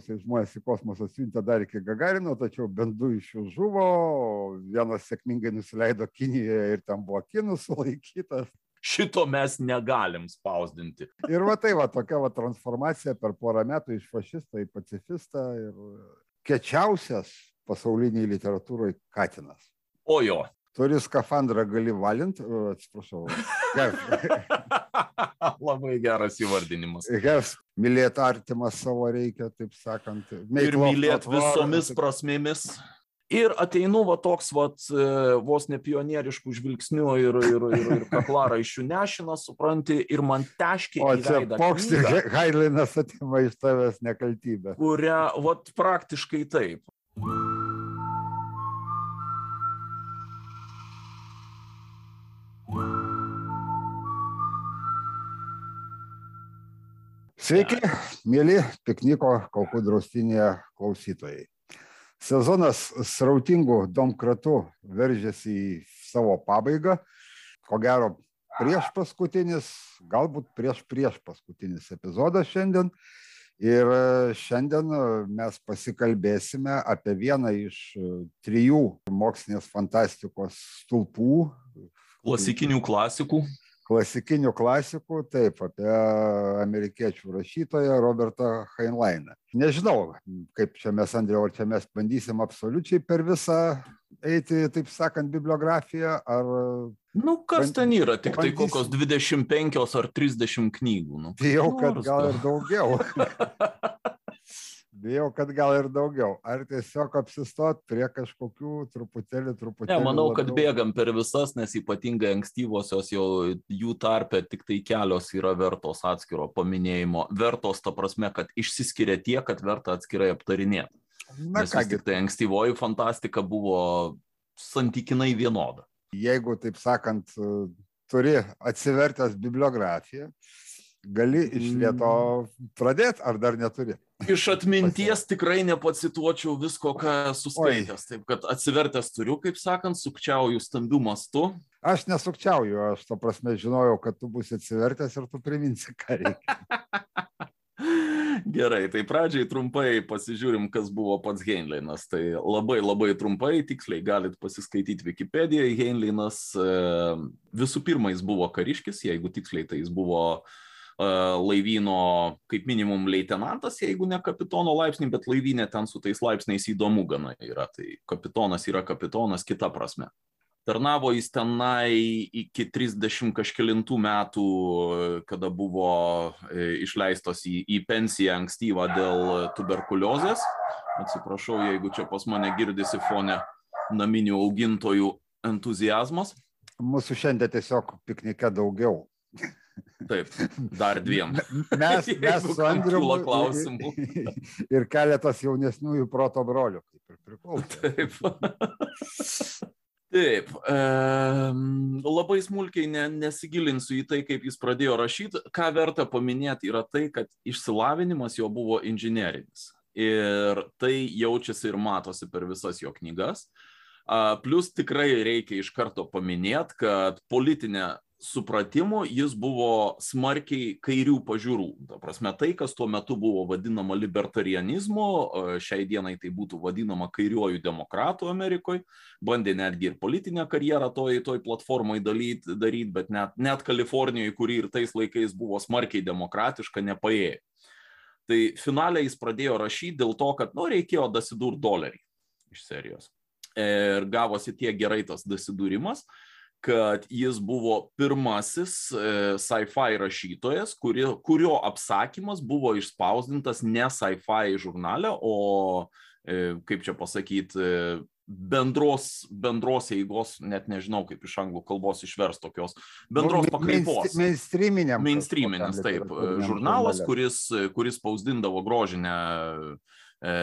rusai žmonės į kosmosą siuntė dar iki Gagarino, tačiau bent du iš jų žuvo, vienas sėkmingai nusileido Kinijoje ir ten buvo kinų sulaikytas. Šito mes negalim spausdinti. Ir va tai va tokia va transformacija per porą metų iš fašisto į pacifistą ir kečiausias pasauliniai literatūroje Katinas. O jo. Turi skafandrą, gali valint, atsiprašau. Labai geras įvardinimas. Hef, mylėti artimą savo reikia, taip sakant. Ir mylėti visomis prasmėmis. Ir ateinu va toks vat, e, vos ne pionieriškų žvilgsnių ir, ir, ir, ir kaklaraiščių nešinas, supranti, ir man teškiai. O čia poks ir Hailinas atima iš tavęs nekaltybę. Kurią, vat praktiškai taip. Sveiki, mėly pikniko Kaukų draustinėje klausytojai. Sezonas srautingų domkratų veržėsi į savo pabaigą. Ko gero, prieš paskutinis, galbūt prieš prieš paskutinis epizodas šiandien. Ir šiandien mes pasikalbėsime apie vieną iš trijų mokslinės fantastikos stulpų. Klasikinių klasikų klasikinių klasikų, taip, apie amerikiečių rašytoją Robertą Heinleiną. Nežinau, kaip čia mes, Andriau, ar čia mes bandysim absoliučiai per visą eiti, taip sakant, bibliografiją, ar... Nu, kas ten yra, tik tai kokios 25 ar 30 knygų. Nu, Bijau, kad gal ir daugiau. bijau, kad gal ir daugiau. Ar tiesiog apsistot prie kažkokių truputėlį, truputėlį. Ne, manau, kad labiau... bėgam per visas, nes ypatingai ankstyvosios jau jų tarpe tik tai kelios yra vertos atskiro paminėjimo. Vertos ta prasme, kad išsiskiria tiek, kad verta atskirai aptarinėti. Na, nes tik tai ankstyvoji fantastika buvo santykinai vienoda. Jeigu, taip sakant, turi atsivertęs bibliografiją, gali iš lieto mm. pradėti, ar dar neturi? Iš atminties tikrai nepacituočiau visko, ką esu skaitęs. Taip, kad atsivertęs turiu, kaip sakant, sukčiauju stambių mastų. Aš nesukčiauju, aš to prasme žinojau, kad tu būsi atsivertęs ir tu priminsi, ką reikia. Gerai, tai pradžiai trumpai pasižiūrim, kas buvo pats Heinleinas. Tai labai labai trumpai, tiksliai galit pasiskaityti Wikipediją. Heinleinas e, visų pirma, jis buvo kariškis, jeigu tiksliai tai jis buvo uh, laivyno kaip minimum leitenantas, jeigu ne kapitono laipsnį, bet laivynė ten su tais laipsniais įdomu gana yra. Tai kapitonas yra kapitonas kita prasme. Tarnavo jis tenai iki 30 kažkėlintų metų, kada buvo e, išleistos į, į pensiją ankstyvą dėl tuberkuliozės. Atsiprašau, jeigu čia pas mane girdisi fone naminių augintojų entuzijazmas. Mūsų šiandien tiesiog piknike daugiau. Taip, dar dviem. Mes, mes su Andriu klausimų. Ir keletas jaunesniųjų proto brolių, kaip ir priklauso. Taip. Taip, e, labai smulkiai ne, nesigilinsiu į tai, kaip jis pradėjo rašyti. Ką verta paminėti yra tai, kad išsilavinimas jo buvo inžinerinis. Ir tai jaučiasi ir matosi per visas jo knygas. Plus tikrai reikia iš karto paminėti, kad politinė supratimu jis buvo smarkiai kairių pažiūrų. Ta prasme, tai, kas tuo metu buvo vadinama libertarianizmu, šiai dienai tai būtų vadinama kairiuoju demokratu Amerikoje, bandė netgi ir politinę karjerą toj, toj platformai daryti, daryt, bet net, net Kalifornijoje, kuri ir tais laikais buvo smarkiai demokratiška, nepaėjo. Tai finaliai jis pradėjo rašyti dėl to, kad, nu, reikėjo dasidur dolerį iš serijos. Ir gavosi tiek gerai tas dasidūrimas, kad jis buvo pirmasis e, sci-fi rašytojas, kuri, kurio apsakymas buvo išspausdintas ne sci-fi žurnale, o, e, kaip čia pasakyti, e, bendros, bendros eigos, net nežinau kaip iš anglų kalbos išvers tokios, bendros nu, pakraipos. Mainstreaminiam. Mainstreaminės, taip, žurnalas, kuris, kuris spausdindavo grožinę, e,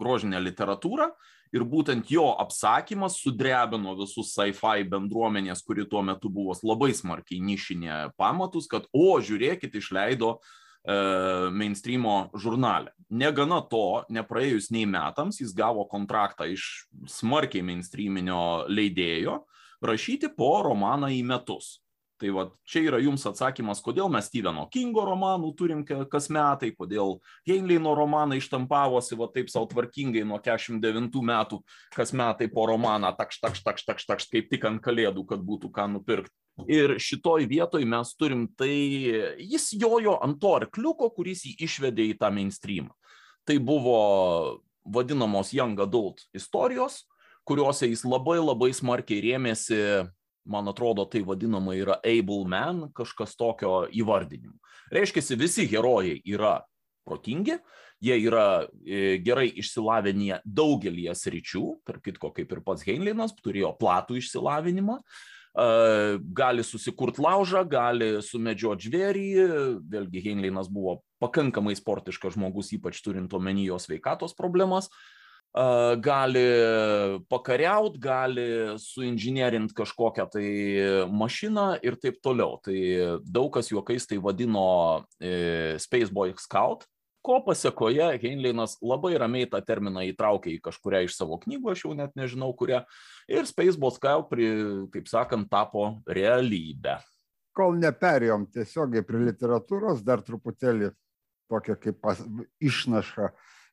grožinę literatūrą ir būtent jo apsakymas sudrebino visus sci-fi bendruomenės, kuri tuo metu buvo labai smarkiai nišinė pamatus, kad, o, žiūrėkit, išleido e, mainstreamo žurnalę. Negana to, nepraėjus nei metams, jis gavo kontraktą iš smarkiai mainstreaminio leidėjo rašyti po romaną į metus. Tai va, čia yra jums atsakymas, kodėl mes Steveno Kingo romanų turim kas metai, kodėl Heinleino romanai ištampavosi va taip savo tvarkingai nuo 49 metų kas metai po romaną, takš, takš, takš, takš, takš, kaip tik ant kalėdų, kad būtų ką nupirkti. Ir šitoj vietoj mes turim tai, jis jojo ant to arkliuko, kuris jį išvedė į tą mainstreamą. Tai buvo vadinamos young adult istorijos, kuriuose jis labai labai smarkiai rėmėsi man atrodo, tai vadinama yra able man, kažkas tokio įvardinimu. Reiškia, visi herojai yra protingi, jie yra e, gerai išsilavinę daugelį sričių, tarp kitko, kaip ir pats Heinleinas, turėjo platų išsilavinimą, gali susikurti laužą, gali sumedžioti žvėrį, vėlgi Heinleinas buvo pakankamai sportiškas žmogus, ypač turint omeny jo sveikatos problemas, gali pakariaut, gali suinžinierint kažkokią tai mašiną ir taip toliau. Tai daug kas juokais tai vadino e, Spaceboy Scout, ko pasiekoje Heinleinas labai ramiai tą terminą įtraukė į kažkuria iš savo knygų, aš jau net nežinau kurią, ir Spaceboy Scout, kaip sakant, tapo realybę. Kol neperėjom tiesiogiai prie literatūros, dar truputėlį tokia kaip pas, išnaša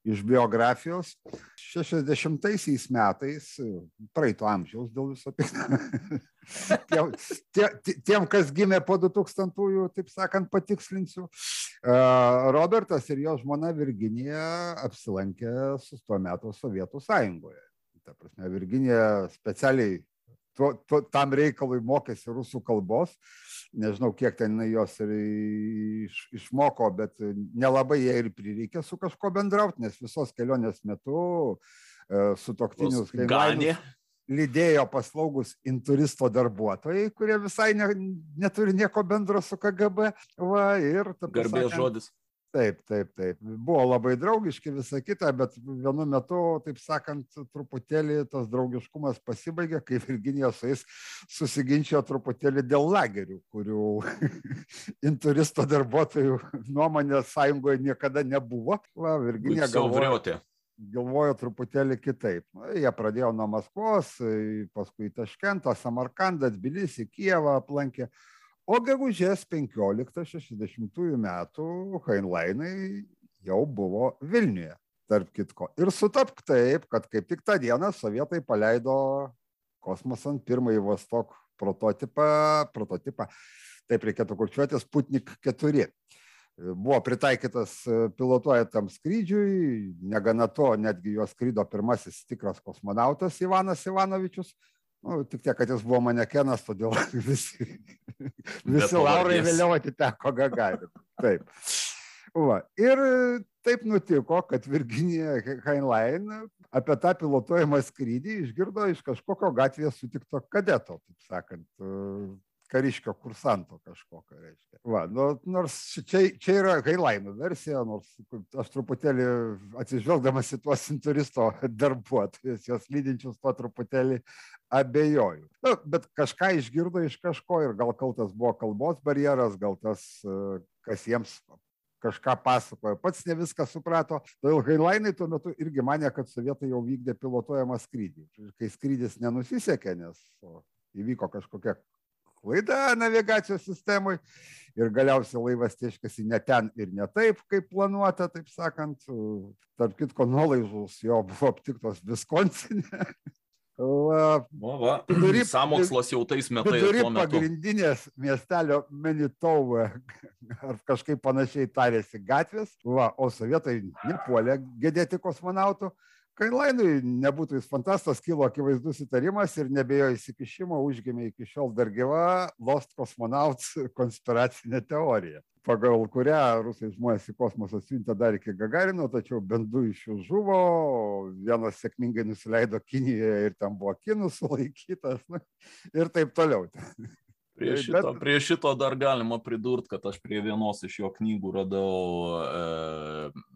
iš biografijos. 60-aisiais metais, praeito amžiaus dėl viso pikto, tiem, tie, tiem, kas gimė po 2000-ųjų, taip sakant, patikslinsiu, Robertas ir jo žmona Virginija apsilankė su tuo metu Sovietų sąjungoje. Ta prasme, Virginija specialiai tuo, tuo, tam reikalui mokėsi rusų kalbos nežinau, kiek ten jos ir iš, išmoko, bet nelabai jai ir prireikė su kažko bendrauti, nes visos kelionės metu e, su toktinius kaimynais lydėjo paslaugus inturisto darbuotojai, kurie visai ne, neturi nieko bendro su KGB. Va, ir, Garbės žodis. Taip, taip, taip. Buvo labai draugiški visą kitą, bet vienu metu, taip sakant, truputėlį tas draugiškumas pasibaigė, kai Virginija su jais susiginčio truputėlį dėl lagerių, kurių inturisto darbuotojų nuomonė sąjungoje niekada nebuvo. Va, Virginija galvojo, galvojo truputėlį kitaip. Na, jie pradėjo nuo Maskvos, paskui Taškentą, Samarkandą, Tbilisį, Kievą aplankė. O gegužės 15-60 metų Heinleinai jau buvo Vilniuje, tarp kitko. Ir sutapk taip, kad kaip tik tą dieną sovietai paleido kosmosan pirmąjį Vostok prototipą, prototipą, taip reikėtų kurčiuoti, Sputnik 4. Buvo pritaikytas pilotuojantam skrydžiui, negana to, netgi juos skrydo pirmasis tikras kosmonautas Ivanas Ivanovičius, Nu, tik tiek, kad jis buvo manekenas, todėl visi, visi laurai vėliau atiteko Gagarinui. Taip. Va. Ir taip nutiko, kad Virginija Heinlein apie tą pilotuojamą skrydį išgirdo iš kažkokio gatvėje sutikto kadeto, taip sakant, kariškio kursanto kažkokio. Va, nu, nors čia, čia yra Hailaino versija, nors aš truputėlį atsižvelgdamas į tuos turisto darbuotojus, jos lydinčius to truputėlį abejoju. Na, bet kažką išgirdo iš kažko ir gal kaltas buvo kalbos barjeras, gal tas, kas jiems kažką pasakojo, pats ne viską suprato. Todėl Hailainai tuo metu irgi mane, kad sovietai jau vykdė pilotuojamą skrydį. Kai skrydis nenusisekė, nes įvyko kažkokia klaida navigacijos sistemai ir galiausiai laivas tieškasi ne ten ir ne taip, kaip planuota, taip sakant. Tarp kitko, nuolaižus jo buvo aptiktos Viskonsinė. Va, va. Vidury, Samokslas jau tais metais. Vidury pagrindinės miestelio Menitova, ar kažkaip panašiai tarėsi gatvės, va, o sovietai nepuolė gedėti kosmonautų. Kainlainui nebūtų jis fantastas, kilo akivaizdus įtarimas ir nebejo įsikišimo užgimė iki šiol dar gyva Lost Cosmonauts konspiracinė teorija, pagal kurią rusai žmonės į kosmosą siuntė dar iki Gagarino, tačiau bent du iš jų žuvo, vienas sėkmingai nusileido Kinijoje ir ten buvo kinų sulaikytas nu, ir taip toliau. Prie šito, Bet... prie šito dar galima pridurti, kad aš prie vienos iš jo knygų radau e,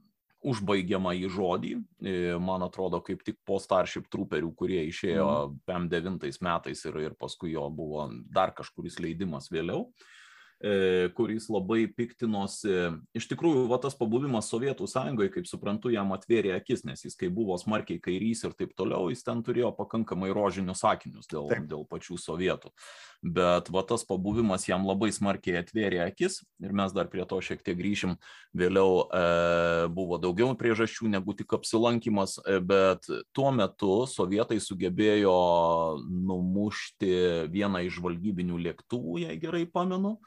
užbaigiamą į žodį, e, man atrodo, kaip tik po Starship Trooperių, kurie išėjo mm. PM9 metais ir, ir paskui jo buvo dar kažkuris leidimas vėliau. E, kuris labai piktinosi. Iš tikrųjų, va, tas pabuvimas Sovietų sąjungoje, kaip suprantu, jam atvėrė akis, nes jis, kai buvo smarkiai kairys ir taip toliau, jis ten turėjo pakankamai rožinius sakinius dėl, taip. dėl pačių sovietų. Bet va, tas pabuvimas jam labai smarkiai atvėrė akis ir mes dar prie to šiek tiek grįšim. Vėliau e, buvo daugiau priežasčių negu tik apsilankimas, e, bet tuo metu sovietai sugebėjo numušti vieną iš žvalgybinių lėktuvų, jei gerai pamenu.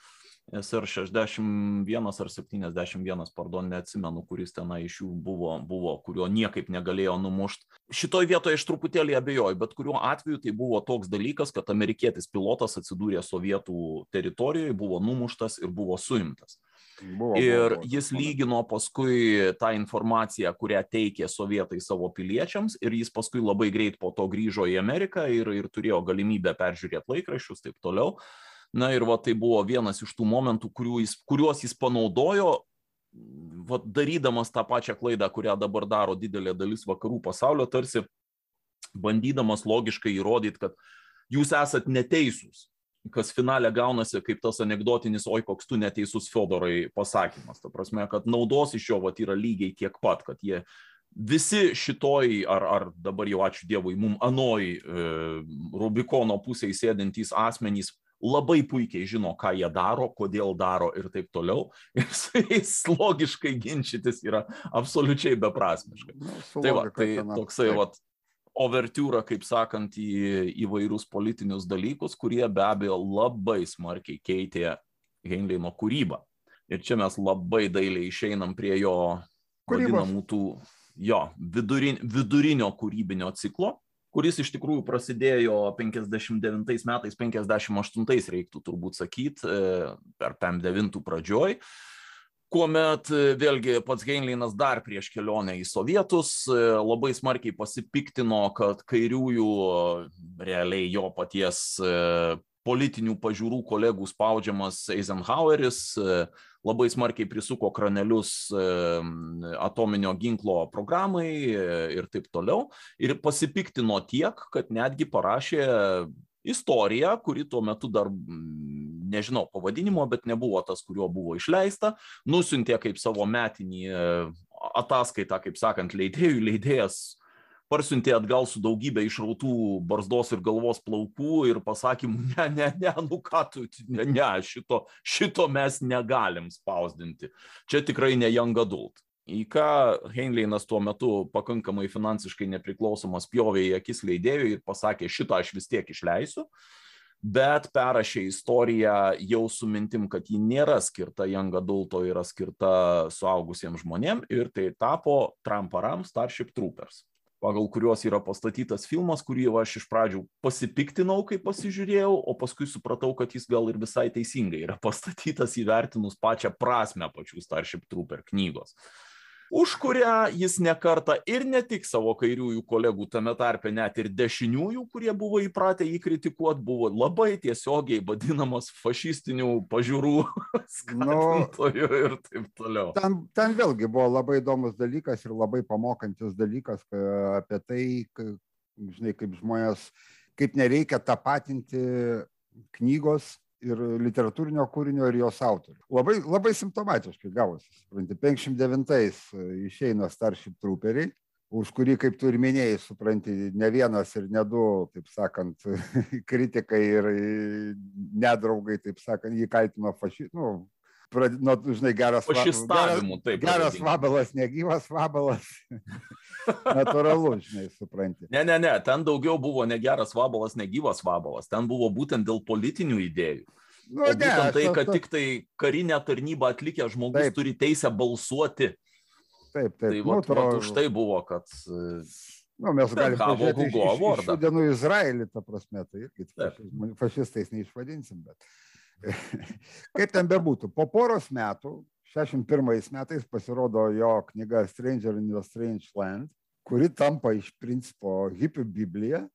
SR61 ar 71, pardon, neatsimenu, kuris tenai iš jų buvo, buvo, kurio niekaip negalėjo numušti. Šitoj vietoje aš truputėlį abejoju, bet kuriuo atveju tai buvo toks dalykas, kad amerikietis pilotas atsidūrė sovietų teritorijoje, buvo numuštas ir buvo suimtas. Buvo, ir buvo, buvo, jis lygino paskui tą informaciją, kurią teikė sovietai savo piliečiams ir jis paskui labai greit po to grįžo į Ameriką ir, ir turėjo galimybę peržiūrėti laikraščius taip toliau. Na ir va, tai buvo vienas iš tų momentų, jis, kuriuos jis panaudojo, va, darydamas tą pačią klaidą, kurią dabar daro didelė dalis vakarų pasaulio, tarsi bandydamas logiškai įrodyti, kad jūs esat neteisūs kas finale gaunasi kaip tas anegdotinis, oi koks tu neteisus Fedorai pasakymas. Ta prasme, kad naudos iš jo vat, yra lygiai tiek pat, kad jie visi šitoj, ar, ar dabar jau ačiū Dievui, mum anoj e, Rubikono pusėje sėdintys asmenys labai puikiai žino, ką jie daro, kodėl daro ir taip toliau. Ir su jais logiškai ginčytis yra absoliučiai beprasmiška. Nu, tai va, tai toksai va, overtiūra, kaip sakant, į įvairius politinius dalykus, kurie be abejo labai smarkiai keitė Heinleino kūrybą. Ir čia mes labai dailiai išeinam prie jo vadinamų tų jo vidurin, vidurinio kūrybinio ciklo, kuris iš tikrųjų prasidėjo 59 metais, 58 reiktų turbūt sakyti, e, per 59 pradžioj, kuomet e, vėlgi pats Heinleinas dar prieš kelionę į sovietus e, labai smarkiai pasipiktino, kad kairiųjų realiai jo paties politinių pažiūrų kolegų spaudžiamas Eisenhoweris labai smarkiai prisuko kranelius atominio ginklo programai ir taip toliau. Ir pasipiktino tiek, kad netgi parašė istoriją, kuri tuo metu dar, nežinau pavadinimo, bet nebuvo tas, kuriuo buvo išleista, nusintė kaip savo metinį ataskaitą, kaip sakant, leidėjui, leidėjas parsiuntė atgal su daugybė išrautų barzdos ir galvos plaukų ir pasakymų, ne, ne, ne, nu ką tu, ne, ne šito, šito mes negalim spausdinti. Čia tikrai ne young adult. Į ką Heinleinas tuo metu pakankamai finansiškai nepriklausomas pjovė į akis leidėjui ir pasakė, šitą aš vis tiek išleisiu, bet perrašė istoriją jau su mintim, kad ji nėra skirta young adulto, yra skirta suaugusiems žmonėms ir tai tapo Tramparam Starship Troopers pagal kuriuos yra pastatytas filmas, kurį aš iš pradžių pasipiktinau, kai pasižiūrėjau, o paskui supratau, kad jis gal ir visai teisingai yra pastatytas įvertinus pačią prasme pačių Starship Trooper knygos už kurią jis nekarta ir ne tik savo kairiųjų kolegų, tame tarpe net ir dešiniųjų, kurie buvo įpratę jį kritikuoti, buvo labai tiesiogiai vadinamas fašistinių pažiūrų nu, ir taip toliau. Ten, ten vėlgi buvo labai įdomus dalykas ir labai pamokantis dalykas apie tai, žinai, kaip žmonės, kaip nereikia tapatinti knygos ir literatūrinio kūrinio ir jos autorių. Labai, labai simptomatiškai gavosi. Supranti, 59-ais e, išeina Starship Trooperiai, už kurį, kaip tu ir minėjai, supranti, ne vienas ir ne du, taip sakant, kritikai ir nedraugai, taip sakant, jį kaltino fašizmu. Nu, Prad, nu, žinai, geras, Fašistavimu, geras, geras vabalas, negyvas vabalas. Natūralu, žinai, supranti. Ne, ne, ne, ten daugiau buvo negeras vabalas, negyvas vabalas. Ten buvo būtent dėl politinių idėjų. Nu, o būtent ne, tai, kad ta... tik tai karinę tarnybą atlikę žmogus taip. turi teisę balsuoti. Taip, taip. Tai nu, vat, vat, už tai buvo, kad... Nu, mes galime pažiūrėti iš, iš šių dienų Izraelį, ta prasme, tai irgi fašistais neišvadinsim, bet... Kaip ten bebūtų, po poros metų, 61 metais pasirodo jo knyga Stranger in the Strange Land, kuri tampa iš principo hipių Biblija.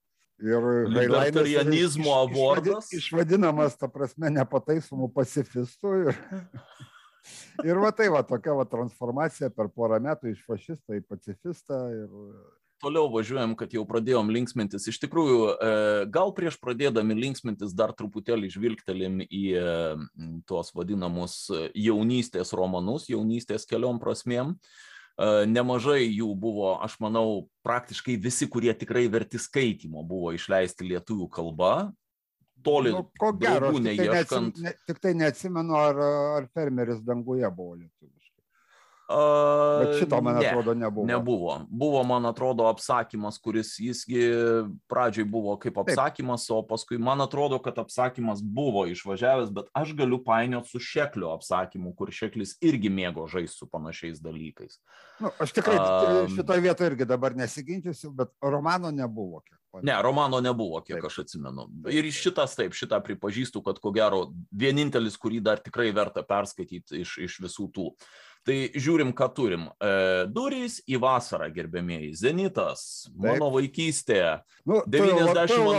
Ir libertarianizmo abordas. Išvadinamas, ta prasme, nepataisomų pacifistų. Ir, ir va tai va tokia va transformacija per porą metų iš fašisto į pacifistą. Ir, toliau važiuojam, kad jau pradėjom linksmintis. Iš tikrųjų, e, gal prieš pradėdami linksmintis dar truputėlį žvilgtelim į e, tuos vadinamus jaunystės romanus, jaunystės keliom prasmėm. Nemažai jų buvo, aš manau, praktiškai visi, kurie tikrai verti skaitimo, buvo išleisti lietuvių kalba toli nu, ko gero, tik tai, neatsim, ne, tik tai neatsimenu, ar, ar fermeris danguje buvo lietuviškai. Bet šito, man ne, atrodo, nebuvo. Nebuvo. Buvo, man atrodo, apsakymas, kuris jisgi pradžioj buvo kaip apsakymas, Taip. o paskui man atrodo, kad apsakymas buvo išvažiavęs, bet aš galiu painioti su šeklio apsakymu, kur šeklis irgi mėgo žaisti su panašiais dalykais. Nu, aš tikrai um, šitoje vietoje irgi dabar nesiginčiusiu, bet romano nebuvo. Kiek. Ne, romano nebuvo, kiek taip. aš atsimenu. Ir šitas taip, šitą pripažįstu, kad ko gero vienintelis, kurį dar tikrai verta perskaityti iš, iš visų tų. Tai žiūrim, ką turim. E, durys į vasarą, gerbėmėjai. Zenitas, Taip. mano vaikystė. Nu, 92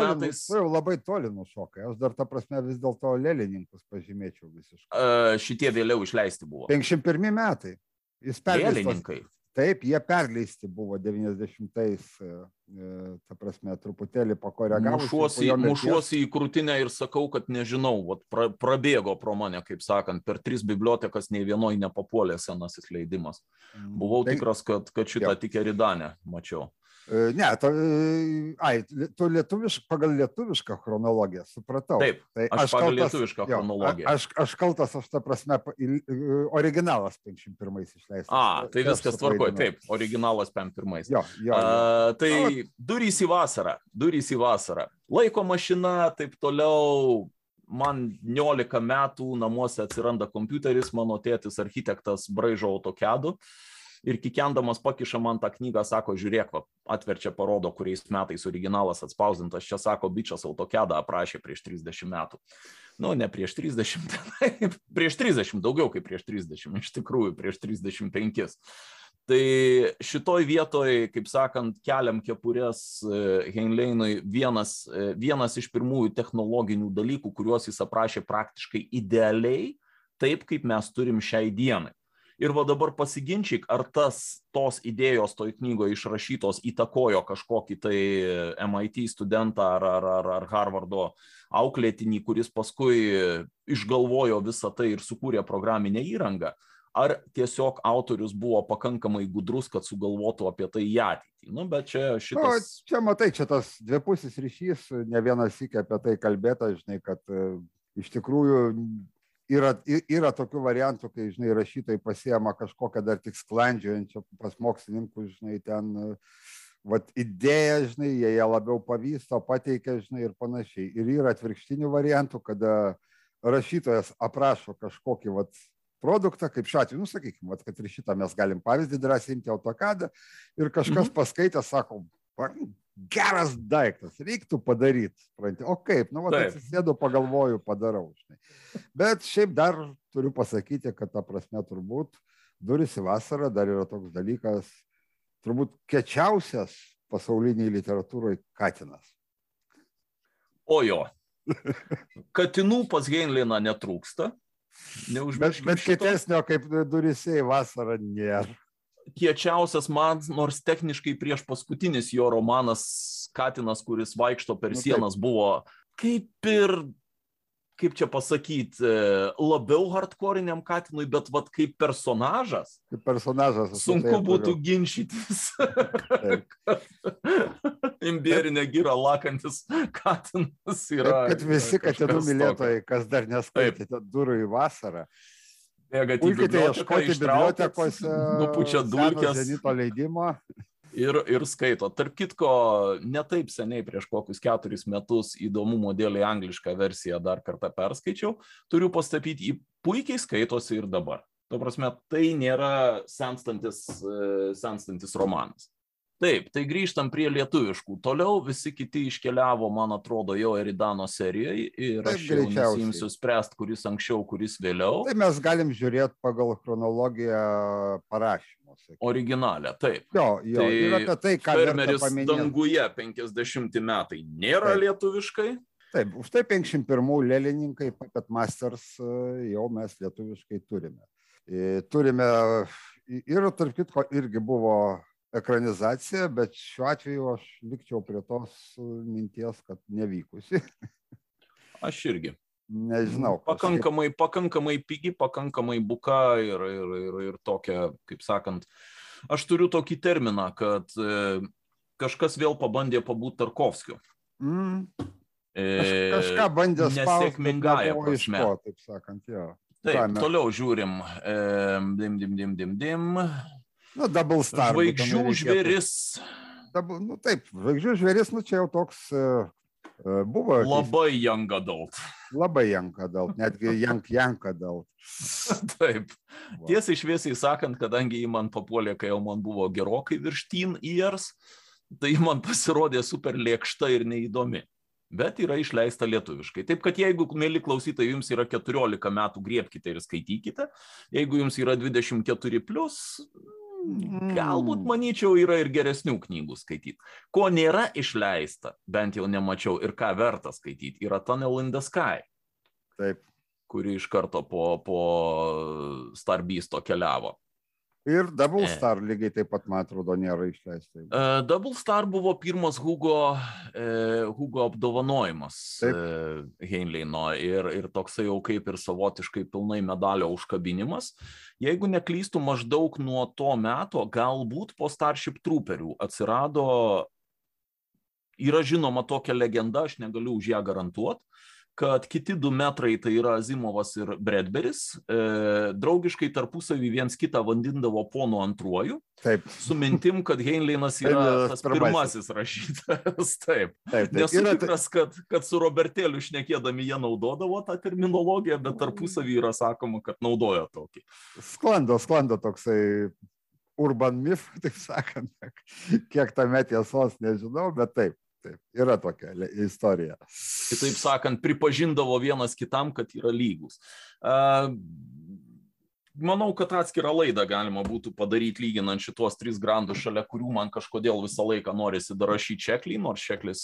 metais. Tu jau labai toli nušokai. Aš dar, ta prasme, vis dėlto lėlininkus pažymėčiau visiškai. E, šitie vėliau išleisti buvo. 51 metai. Jis perleistas. Lėlininkai. Taip, jie perleisti buvo 90-ais, e, e, ta prasme, truputėlį pakoregavus. Mušuosi, mušuosi į krūtinę ir sakau, kad nežinau, vat, pra, prabėgo pro mane, kaip sakant, per tris bibliotekas nei vienoje nepapuolė senasis leidimas. Mm, Buvau tai, tikras, kad, kad šitą tik Eridanę mačiau. Ne, e, ai, tu lietuvišką, pagal lietuvišką chronologiją, supratau. Taip, tai aš, aš pagal kaltas, lietuvišką jo, chronologiją. Aš, aš kaltas, aš ta prasme, originalas 51 išleistas. A, tai viskas tvarkoja, taip, originalas 51. Jo, jo, jo. A, tai Na, durys į vasarą, durys į vasarą. Laiko mašina, taip toliau, man 19 metų namuose atsiranda kompiuteris, mano tėtis architektas braižo autokedų. Uh, ir kikendamas pakiša man tą knygą, sako, žiūrėk, va, atverčia, parodo, kuriais metais originalas atspausdintas. Čia sako, bičias autokedą aprašė prieš 30 metų. Nu, ne prieš 30, prieš 30, daugiau kaip prieš 30, iš tikrųjų prieš 35. Tai šitoj vietoj, kaip sakant, keliam kepurės e, Heinleinui vienas, e, vienas iš pirmųjų technologinių dalykų, kuriuos jis aprašė praktiškai idealiai, taip kaip mes turim šiai dienai. Ir va dabar pasiginčyk, ar tas tos idėjos toj knygoje išrašytos įtakojo kažkokį tai MIT studentą ar, ar, ar, ar Harvardo auklėtinį, kuris paskui išgalvojo visą tai ir sukūrė programinę įrangą. Ar tiesiog autorius buvo pakankamai gudrus, kad sugalvotų apie tai į ateitį. Nu, bet čia šitas... Nu, čia matai, čia tas dvipusis ryšys, ne vienas įkė apie tai kalbėta, žinai, kad e, iš tikrųjų yra, yra tokių variantų, kai, žinai, rašytojai pasiema kažkokią dar tik sklandžiojančią pas mokslininkus, žinai, ten, vat, idėją, žinai, jie ją labiau pavysto, pateikia, žinai, ir panašiai. Ir yra atvirkštinių variantų, kada rašytojas aprašo kažkokį, vat, produktą, kaip šiuo atveju, nu, sakykime, vat, kad ir šitą mes galim pavyzdį drąsiai imti autokadą ir kažkas mhm. paskaitė, sako, geras daiktas, reiktų padaryti. O kaip, nu, va, atsisėdu, pagalvoju, padarau. Žinai. Bet šiaip dar turiu pasakyti, kad ta prasme turbūt duris į vasarą dar yra toks dalykas, turbūt kečiausias pasauliniai literatūroje Katinas. O jo. Katinų pas Heinleiną netrūksta. Bet, bet kietesnio kaip duris į vasarą nėra kiečiausias man, nors techniškai prieš paskutinis jo romanas Katinas, kuris vaikšto per nu, sienas, buvo kaip ir, kaip čia pasakyti, e, labiau hardcoriniam Katinui, bet vad kaip personažas. Kaip personažas. Sunku būtų turiu. ginčytis. Imbierinė gira lakantis Katinas yra. Taip, kad visi katinų mylėtojai, kas dar neskaitėte durų į vasarą, į biblioteką, bibliotekose, nupučia dulkės. Zenito leidimo. Ir, ir skaito. Tarp kitko, netaip seniai, prieš kokius keturis metus, įdomumo dėlį anglišką versiją dar kartą perskaičiau. Turiu pastabyti, jį puikiai skaitosi ir dabar. Tuo prasme, tai nėra senstantis, e, senstantis romanas. Taip, tai grįžtam prie lietuviškų. Toliau visi kiti iškeliavo, man atrodo, jau Eridano serijoje ir aš jau nesimsiu spręsti, kuris anksčiau, kuris vėliau. Tai mes galim žiūrėti pagal chronologiją parašymo. Originalę, taip. Jo, jo. Tai ir apie tai, ką Fermeris danguje 50 metai nėra taip. lietuviškai. Taip, už tai 51 lėlininkai, Puppet Masters jau mes lietuviškai turime. Turime ir, tarp kitko, irgi buvo ekranizacija, bet šiuo atveju aš likčiau prie tos minties, kad nevykusi. Aš irgi. Nežinau. Pakankamai, pakankamai pigi, pakankamai buka ir, ir, ir, ir tokia, kaip sakant, aš turiu tokį terminą, kad e, kažkas vėl pabandė pabūti Tarkovskiu. Mm. E, Kaž, kažką bandė nesėkmingąją prasme. Ko, taip sakant, jo. Taip, Ką toliau žiūrim. E, dim, dim, dim, dim, dim. Nu, double star. Žvaigždžių žvėris. Double, nu taip, žvaigždžių žvėris, nu čia jau toks e, buvo Labai young adult. labai janka dėl, netgi jank janka dėl. Taip. Tiesiai šviesiai sakant, kadangi jį man papuolė, kai jau man buvo gerokai virš teen years, tai man pasirodė super lėkšta ir neįdomi. Bet yra išleista lietuviškai. Taip kad jeigu, mėly klausytojai, jums yra 14 metų, griebkite ir skaitykite. Jeigu jums yra 24, plus, galbūt, manyčiau, yra ir geresnių knygų skaityti. Ko nėra išleista, bent jau nemačiau ir ką verta skaityti, yra Tunnel in the Sky Taip. kuri iš karto po, po Starbeasto keliavo. Ir double E. star lygiai taip pat, man atrodo, nėra išleista. Uh, Double Star buvo pirmas Hugo, uh, Hugo apdovanojimas Taip. uh, Heinleino ir, ir toksai jau kaip ir savotiškai pilnai medalio užkabinimas. Jeigu neklystų, maždaug nuo to meto, galbūt po Starship Trooperių atsirado, yra žinoma tokia legenda, aš negaliu už ją garantuoti, kad kiti du metrai, tai yra Azimovas ir Bredberis, e, draugiškai tarpusavį viens kitą vandindavo ponu antruoju, Taip, su mintim, kad Heinleinas yra tas pirmasis. rašytojas. Taip. taip, taip. Nesu Yra, tikras, kad, kad su Robertėliu šnekėdami jie naudodavo tą terminologiją, bet tarpusavį yra sakoma, kad naudojo tokį. sklando, sklando toksai urban myth, taip sakant. Kiek tame tiesos nežinau, bet taip, taip. Yra tokia istorija. Kitaip sakant, pripažindavo vienas kitam, kad yra lygus. A, Manau, kad atskirą laidą galima būtų padaryti lyginant šitos tris grandus, šalia kurių man kažkodėl visą laiką norisi dar rašyti Čeklį, nors Čeklis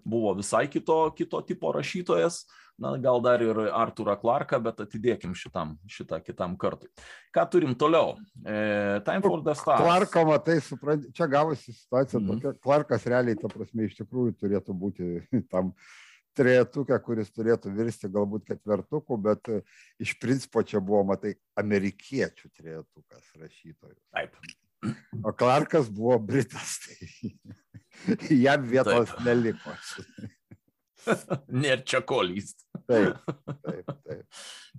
buvo visai kito, kito tipo rašytojas, na gal dar ir Arturą Clarką, bet atidėkim šitam, šitą kitam kartui. Ką turim toliau? E, Time for the Stars. Klarko, matai, supranti, čia gavosi situacija Mhm. tokia. Klarkas realiai, ta prasme, iš tikrųjų turėtų būti tam trejetuke, kuris turėtų virsti galbūt ketvertuku, bet e, iš principo čia buvo, matai, amerikiečių trejetukas rašytojų. Taip. O Klarkas buvo Britas, tai jam vietos Taip. neliko. Nėra čia kolys. Taip, taip, taip.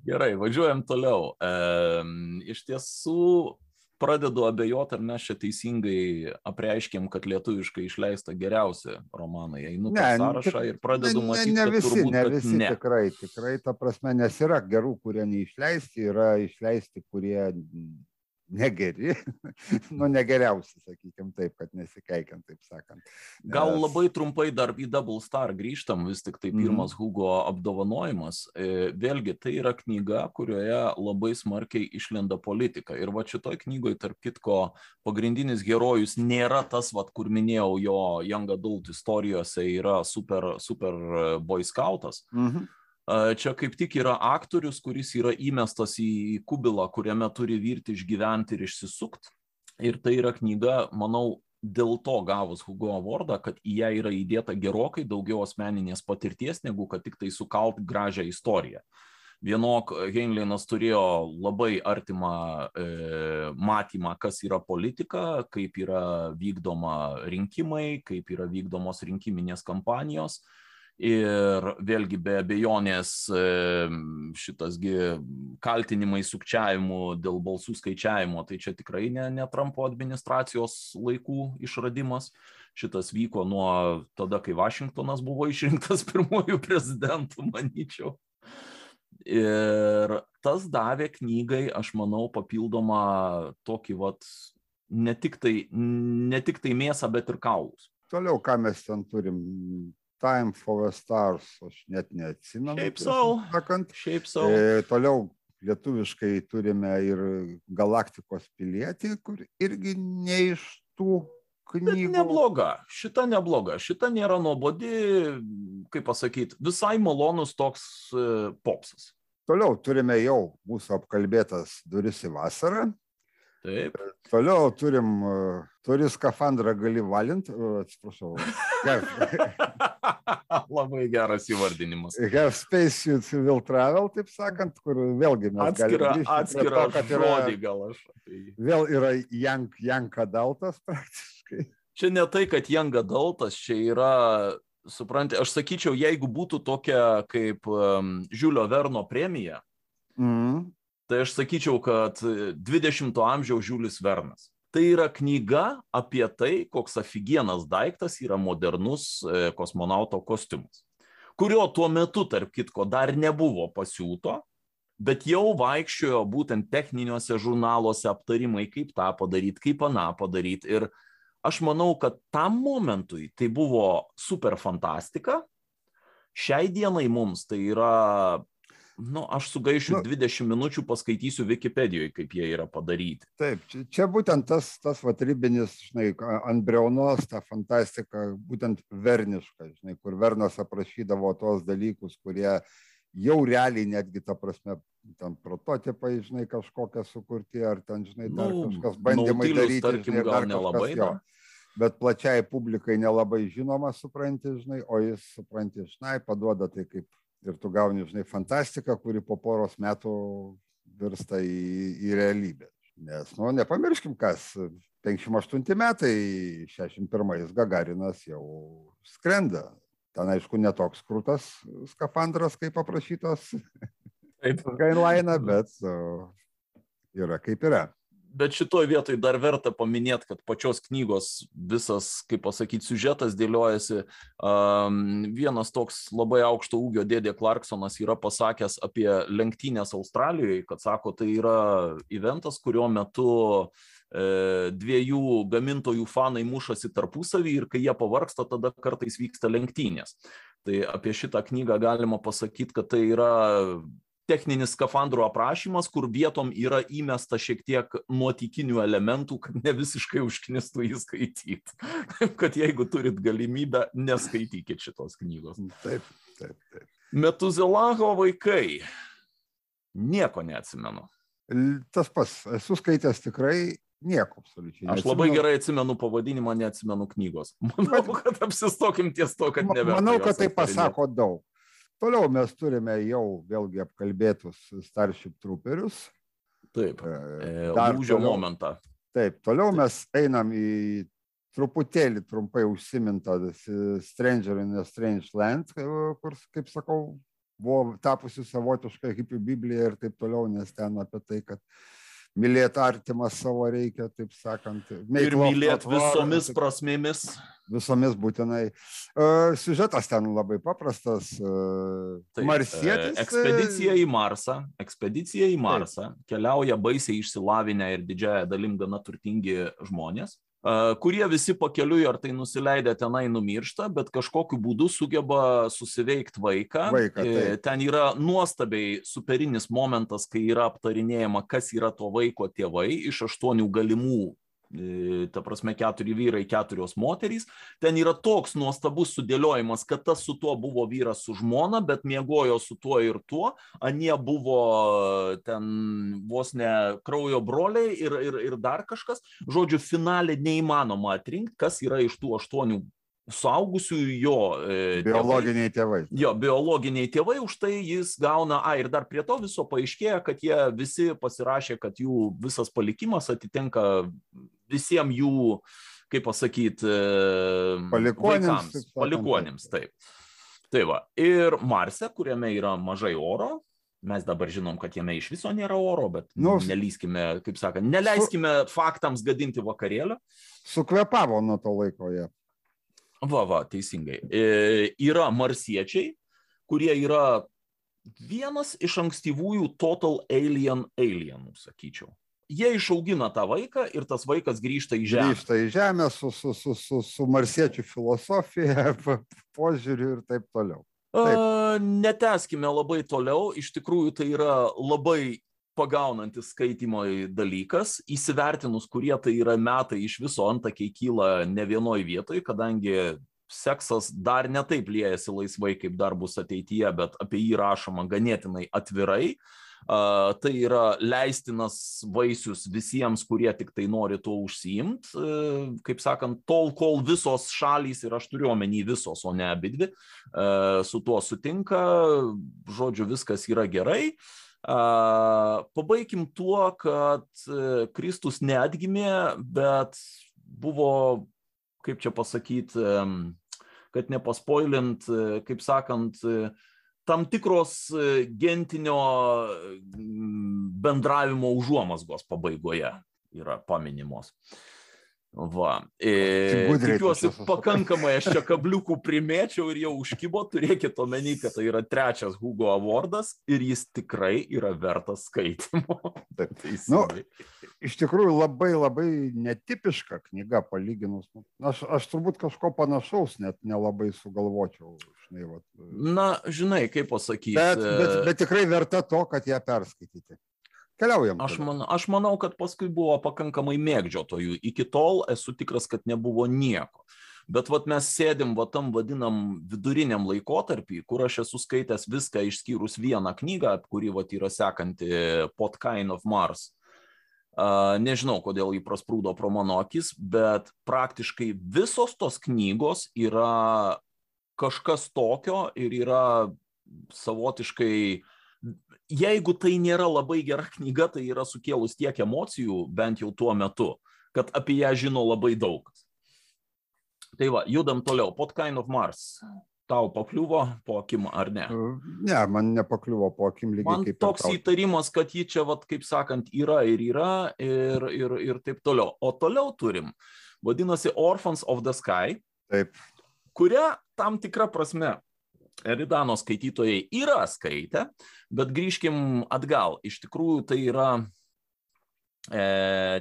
Gerai, važiuojam toliau. E, iš tiesų pradedu abejoti, ar mes čia teisingai apreiškėm, kad lietuviškai išleista geriausi romanai. Einu Ne, per sąrašą tik- ir pradedu ne, matyti, ne, ne visi, turbūt, ne visi ne. tikrai, tikrai, ta prasme, nes yra gerų, kurie neišleisti, yra išleisti, kurie negeri, nu negeriausi, sakykime taip, kad nesikeikiant, taip sakant. Gal Nes- labai trumpai dar į Double Star grįžtam, vis tik tai Mhm. pirmas Hugo apdovanojimas. E, Vėlgi, tai yra knyga, kurioje labai smarkiai išlenda politika. Ir va šitoj knygoje, tarp kitko, pagrindinis herojus nėra tas, vat, kur minėjau, jo Young Adult istorijose yra super, super e, boy scoutas. Mhm. A, Čia kaip tik yra aktorius, kuris yra įmestas į kubilą, kuriame turi virti išgyventi ir išsisukti. Ir tai yra knyga, manau, dėl to gavus Hugo Awardą, kad į ją yra įdėta gerokai daugiau asmeninės patirties, negu kad tik tai sukalt gražią istoriją. Vienok Heinleinas turėjo labai artimą e, matymą, kas yra politika, kaip yra vykdoma rinkimai, kaip yra vykdomos rinkiminės kampanijos. Ir vėlgi be abejonės šitasgi kaltinimai sukčiavimu dėl balsų skaičiavimo, tai čia tikrai ne, ne Trumpo administracijos laikų išradimas. Šitas vyko nuo tada, kai Vašingtonas buvo išrinktas pirmojų prezidentų, manyčiau. Ir tas davė knygai, aš manau, papildomą tokį vat, ne tik tai, ne tik tai mėsą, bet ir kaulus. Toliau, ką mes ten turim. Time for the Stars, aš net neatsimenu. Šiaip sakant. Šiaip savo. E, toliau lietuviškai turime ir Galaktikos pilietį, kur irgi ne iš tų Bet knygų. nebloga, šita nebloga, šita nėra nuobodi, kaip pasakyti, visai malonus toks e, popsas. Toliau turime jau mūsų apkalbėtas duris į vasarą. Taip. Toliau turim, turi skafandrą, gali valint, atsiprašau. Labai geras įvardinimas. Have spacesuit will travel, taip sakant, kur vėlgi mes Atskira, galime yra, žodį gal aš. Vėl yra young, young adultas praktiškai. Čia ne tai, kad young adultas, čia yra, suprantate, aš sakyčiau, jeigu būtų tokia kaip um, Žiulio Verno premija, Mm. Tai aš sakyčiau, kad 20-ojo amžiaus Žiulis Vernas. Tai yra knyga apie tai, koks afigienas daiktas yra modernus e, kosmonauto kostiumas, kurio tuo metu, tarp kitko, dar nebuvo pasiūto, bet jau vaikščiojo būtent techniniuose žurnaluose aptarimai, kaip tą padaryti, kaip aną padaryti. Ir aš manau, kad tam momentui tai buvo super fantastika. Šiai dienai mums tai yra Nu, aš sugaišiu nu, 20 minučių, paskaitysiu Wikipedijoje, kaip jie yra padaryti. Taip, čia, čia būtent tas, tas vat, ribinis, žinai, ant breunos, ta fantastika, būtent verniška, žinai, kur Vernas aprašydavo tos dalykus, kurie jau realiai netgi, ta prasme, ten prototipai, žinai, kažkokie sukurti, ar ten, žinai, dar nu, kažkas bandymai daryti, tarkim, žinai, gal dar nelabai, kažkas. Bet plačiai publikai nelabai žinoma, supranti, žinai, o jis, supranti, žinai, paduoda tai kaip ir tu gauni, žinai, fantastiką, kuri po poros metų virsta į, į realybę. Nes, nu, nepamirškim, kas 58 metai, 61 Gagarinas jau skrenda. Ten, aišku, netoks krūtas skafandras, kaip aprašytas Gainlaina, bet uh, yra kaip yra bet šitoj vietoj dar verta paminėti, kad pačios knygos visas, kaip pasakyti, siužetas dėliojasi. Um, vienas toks labai aukšto ūgio dėdė Clarksonas yra pasakęs apie lenktynės Australijoje, kad sako, tai yra eventas, kurio metu e, dviejų gamintojų fanai mušasi tarpusavį ir kai jie pavarksta, tada kartais vyksta lenktynės. Tai apie šitą knygą galima pasakyti, kad tai yra techninis skafandro aprašymas, kur vietom yra įmesta šiek tiek nuotikinių elementų, kad ne visiškai užknistų jį skaityti. Taip, kad jeigu turit galimybę, neskaitykit šitos knygos. Taip, taip, taip. Metuzelaho vaikai. Nieko neatsimenu. Tas pas, esu skaitęs tikrai nieko absoliučiai. Aš labai gerai atsimenu pavadinimą, neatsimenu knygos. Manau, kad apsistokim ties to, kad neverta. Manau, kad tai pasako daug. Toliau mes turime jau vėlgi apkalbėtus Starship Trooperius. Taip, dar lūžio toliau, momentą. Taip, toliau taip. mes einam į truputėlį trumpai užsimintą Stranger in a Strange Land, kur, kaip sakau, buvo tapusi savotiška hipių Biblija ir taip toliau, nes ten apie tai, kad mylėti artimą savo reikia, taip sakant. Ir mylėti visomis taip, prasmėmis. Visomis būtinai. Uh, siužetas ten labai paprastas. Uh, taip, Marsietis. Ekspedicija į Marsą. Ekspedicija į Marsą. Taip. Keliauja baisiai išsilavinę ir didžiąją dalim gana turtingi žmonės kurie visi pakeliui ar tai nusileidę tenai numiršta, bet kažkokiu būdu sugeba susiveikti vaiką. vaiką taip. Ten yra nuostabiai superinis momentas, kai yra aptarinėjama, kas yra to vaiko tėvai iš aštuonių galimų ta prasme, keturi vyrai, keturios moterys. Ten yra toks nuostabus sudėliojimas, kad tas su tuo buvo vyras su žmona, bet miegojo su tuo ir tuo. Anie buvo ten vos ne kraujo broliai ir, ir, ir dar kažkas. Žodžiu, finalė neįmanoma atrinkti, kas yra iš tų aštuonių suaugusiųjų jo e, biologiniai tėvai. Jo, biologiniai tėvai, už tai jis gauna, a ir dar prie to viso paaiškėja, kad jie visi pasirašė, kad jų visas palikimas atitenka visiems jų, kaip pasakyti, palikuonėms. Palikuonėms, taip. Tai va, ir Marse, kuriame yra mažai oro, mes dabar žinom, kad jame iš viso nėra oro, bet nu, nelyskime, kaip sakant, neleiskime su... faktams gadinti vakarėlio. Sukvepavo nuo to laiko jie. Va, va, teisingai. E, yra marsiečiai, kurie yra vienas iš ankstyvųjų total alien alienų, sakyčiau. Jie išaugina tą vaiką ir tas vaikas grįžta į Žemę. Grįžta į Žemę su, su, su, su, su marsiečių filosofija, požiūriu ir taip toliau. Taip. Neteskime labai toliau, iš tikrųjų tai yra labai pagaunantis skaitimo dalykas, įsivertinus, kurie tai yra metai iš viso antakiai kyla ne vienoj vietoj, kadangi seksas dar ne taip liejasi laisvai, kaip dar bus ateityje, bet apie jį rašoma ganėtinai atvirai. Uh, tai yra leistinas vaisius visiems, kurie tik tai nori tuo užsiimti. Uh, kaip sakant, tol, kol visos šalys, ir aš turiu omeny visos, o ne abidvi, uh, su tuo sutinka, žodžiu, viskas yra gerai. Pabaikim tuo, kad Kristus neatgimė, bet buvo, kaip čia pasakyti, kad nepaspoilint, kaip sakant, tam tikros gentinio bendravimo užuomasgos pabaigoje yra paminimos. Va. E, tikiuosi, pakankamai aš čia kabliukų primėčiau ir jau užkybo, turėkit omeny, kad tai yra trečias Hugo awardas ir jis tikrai yra vertas skaitimo. Taip, nu, iš tikrųjų labai labai netipiška knyga palyginus. Aš, aš turbūt kažko panašaus net nelabai sugalvočiau. Žinai, vat. Na, žinai, kaip pasakyti. Bet, bet, bet tikrai verta to, kad ją perskaityti. Keliaujam. Aš, man, aš manau, kad paskui buvo pakankamai mėgdžiotojų. Iki tol esu tikras, kad nebuvo nieko. Bet vat mes sėdim va tam vadinam viduriniam laikotarpį, kur aš esu skaitęs viską išskyrus vieną knygą, kuri vat yra sekanti Pot Kind of Mars. Uh, nežinau, kodėl jį prasprūdo pro mano akis, bet praktiškai visos tos knygos yra kažkas tokio ir yra savotiškai uh, jeigu tai nėra labai gera knyga, tai yra sukėlus tiek emocijų, bent jau tuo metu, kad apie ją žino labai daug. Tai va, judam toliau. Pot kind of Mars. Tau pakliuvo po akim ar ne? Ne, man nepakliuvo po akim lygiai man kaip. Toks įtarimas, kad ji čia, vat, kaip sakant, yra ir yra ir, ir, ir taip toliau. O toliau turim, vadinasi, Orphans of the Sky. Taip. Kuria tam tikra prasme Eridano skaitytojai yra skaitę, bet grįžkim atgal. Iš tikrųjų tai yra, e,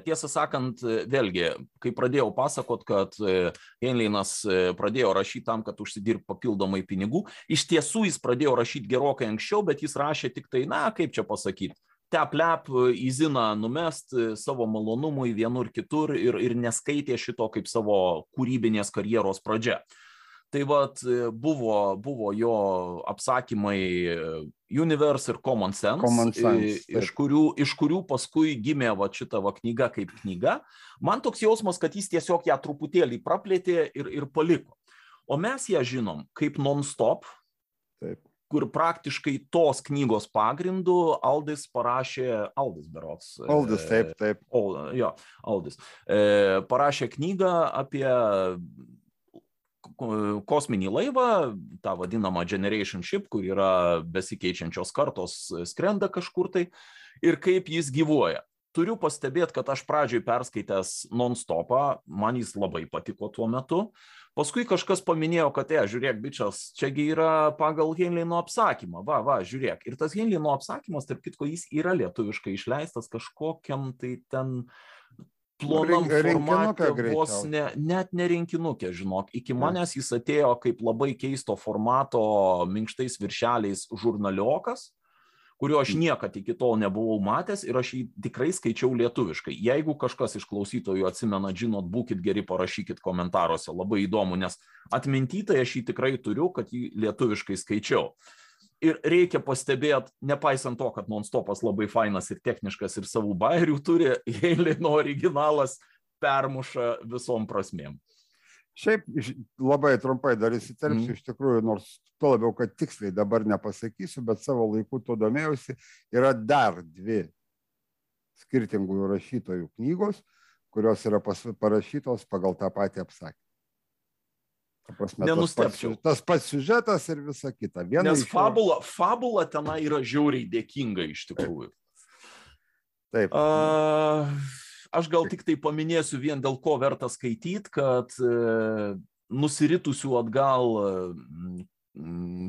tiesą sakant, vėlgi, kai pradėjau pasakot, kad e, Heinleinas e, pradėjo rašyti tam, kad užsidirbti papildomai pinigų, iš tiesų jis pradėjo rašyti gerokai anksčiau, bet jis rašė tik tai, na, kaip čia pasakyti, teplep į ziną numest savo malonumui vienur kitur ir, ir neskaitė šito kaip savo kūrybinės karjeros pradžia. Tai vat buvo, buvo jo apsakymai Universe ir Common Sense, Common sense iš, kurių, iš kurių paskui gimė va šita va knyga kaip knyga. Man toks jausmas, kad jis tiesiog ją truputėlį praplėtė ir, ir paliko. O mes ją žinom kaip non-stop, kur praktiškai tos knygos pagrindu Aldis parašė, Aldis berots. Aldis, taip, taip. O, jo, Aldis. E, parašė knygą apie kosminį laivą, tą vadinamą Generation Ship, kur yra besikeičiančios kartos, skrenda kažkur tai ir kaip jis gyvuoja. Turiu pastebėti, kad aš pradžioj perskaitęs non-stopą, man jis labai patiko tuo metu. Paskui kažkas paminėjo, kad, e, žiūrėk, bičias, čiagi yra pagal Henleino apsakymą. Va, va, žiūrėk. Ir tas Henleino apsakymas, tarp kitko, jis yra lietuviškai išleistas kažkokiam tai ten plonam formate, vos ne, net ne rinkinukė, žinok. Iki manęs jis atėjo kaip labai keisto formato minkštais viršeliais žurnaliokas, kurio aš niekad iki tol nebuvau matęs ir aš jį tikrai skaičiau lietuviškai. Jeigu kažkas iš klausytojų atsimena, žinot, būkite geri, parašykit komentaruose, labai įdomu, nes atmintytai aš jį tikrai turiu, kad jį lietuviškai skaičiau. Ir reikia pastebėti, nepaisant to, kad non-stopas labai fainas ir techniškas ir savų bairių turi, Heilino originalas permuša visom prasmėm. Šiaip labai trumpai dar įsiterpsiu, mm. iš tikrųjų, nors tuo labiau, kad tiksliai dabar nepasakysiu, bet savo laiku to domėjausi, yra dar dvi skirtingų rašytojų knygos, kurios yra pas, parašytos pagal tą patį apsakymą. Prasme, Nenustepčiau. Tas pats, tas pats siužetas ir visa kita. Viena Nes fabula, fabula tenai yra žiauriai dėkinga iš tikrųjų. Taip. Uh, aš gal tik tai paminėsiu vien dėl ko verta skaityti, kad uh, nusiritusių atgal uh,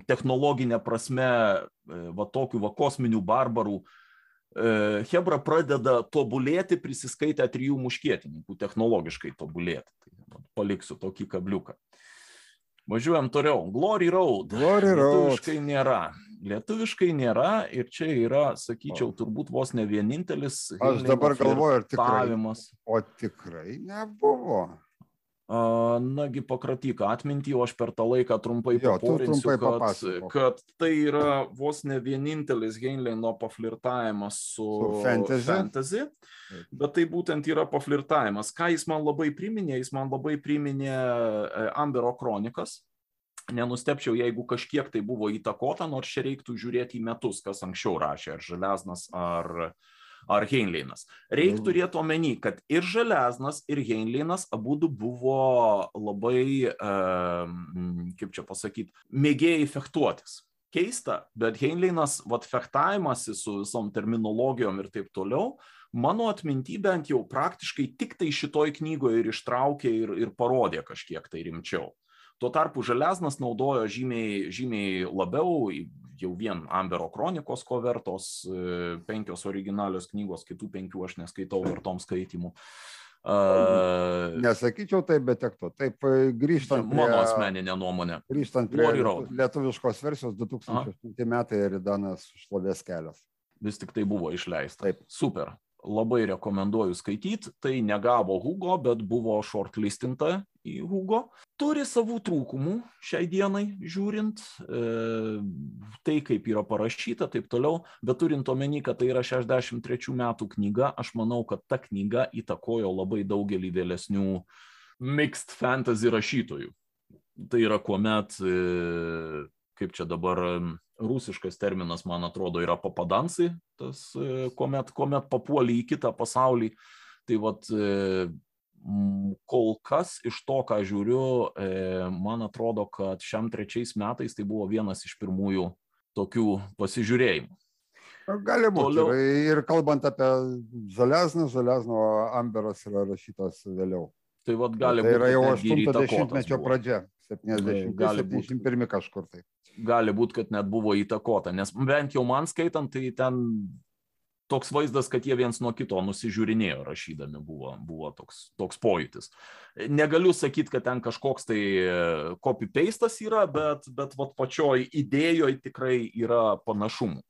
technologinė prasme, uh, va tokių va kosminių barbarų, uh, Hebra pradeda tobulėti prisiskaitę trijų muškietininkų, technologiškai tobulėti. Tai, paliksiu tokį kabliuką. Važiuojam toliau. Glory Road. Glory Road. Lietuviškai nėra. Lietuviškai nėra ir čia yra, sakyčiau, turbūt vos ne vienintelis. Aš dabar galvoju, ar tikrai. O tikrai nebuvo. Nagi pakratyk atmintį, o aš per tą laiką trumpai Jo, trumpai kad, papasakok. kad tai yra vos ne vienintelis Heinleino paflirtavimas su, Su fantasy. fantasy, bet tai būtent yra paflirtavimas. Ką jis man labai priminė, jis man labai priminė e, Ambero kronikas. Nenustepčiau, jeigu kažkiek tai buvo įtakota, nors čia reiktų žiūrėti į metus, kas anksčiau rašė, ar Železnas, ar, ar Heinleinas. Reikia Mhm. turėti omeny, kad ir Železnas, ir Heinleinas abu buvo labai, um, kaip čia pasakyti, mėgėjai fechtuotis. Keista, bet Heinleinas, vad fechtavimasi su visom terminologijom ir taip toliau, mano atminty bent jau praktiškai tik tai šitoj knygoje ir ištraukė ir, ir parodė kažkiek tai rimčiau. Tuo tarpu Železnas naudojo žymiai, žymiai labiau, jau vien Ambero kronikos, ko vertos, e, penkios originalios knygos, kitų penkių aš neskaitau vertom skaitimų. Uh, Nesakyčiau taip, bet tiek to. Taip, e, grįžtant prie, mano asmeninė nuomonė. grįžtant prie lietuviškos versijos 2008 metai Eridanas šlovės kelias. vis tik tai buvo išleista. Taip. Super. Labai rekomenduoju skaityti. Tai negavo Hugo, bet buvo shortlistinta į Hugo. Turi savų trūkumų šiai dienai žiūrint. E, tai, kaip yra parašyta, taip toliau. Bet turint omeny, kad tai yra 63 metų knyga, aš manau, kad ta knyga įtakojo labai daugelį vėlesnių mixed fantasy rašytojų. Tai yra kuomet, e, kaip čia dabar em, rusiškas terminas, man atrodo, yra papadansai, tas, e, kuomet, kuomet papuoli į kitą pasaulį. Tai vad, e, kol kas iš to, ką žiūriu, e, man atrodo, kad šiam trečiais metais tai buvo vienas iš pirmųjų tokių pasižiūrėjimų. Gali būti. Toliau. Ir, kalbant apie Žalesną, Žalesno Amberas yra rašytas vėliau. Tai vad gali tai būti. yra jau kad netgi ir 80-mečio įtakotas buvo. pradžia. 70, Gali būt. 71 kažkur tai. gali būti, kad net buvo įtakota, nes bent jau man skaitant, tai ten toks vaizdas, kad jie viens nuo kito nusižiūrinėjo rašydami, buvo, buvo toks, toks pojūtis. Negaliu sakyti, kad ten kažkoks tai e, copy-pastas yra, bet, bet vat, pačioj idėjoje tikrai yra panašumų.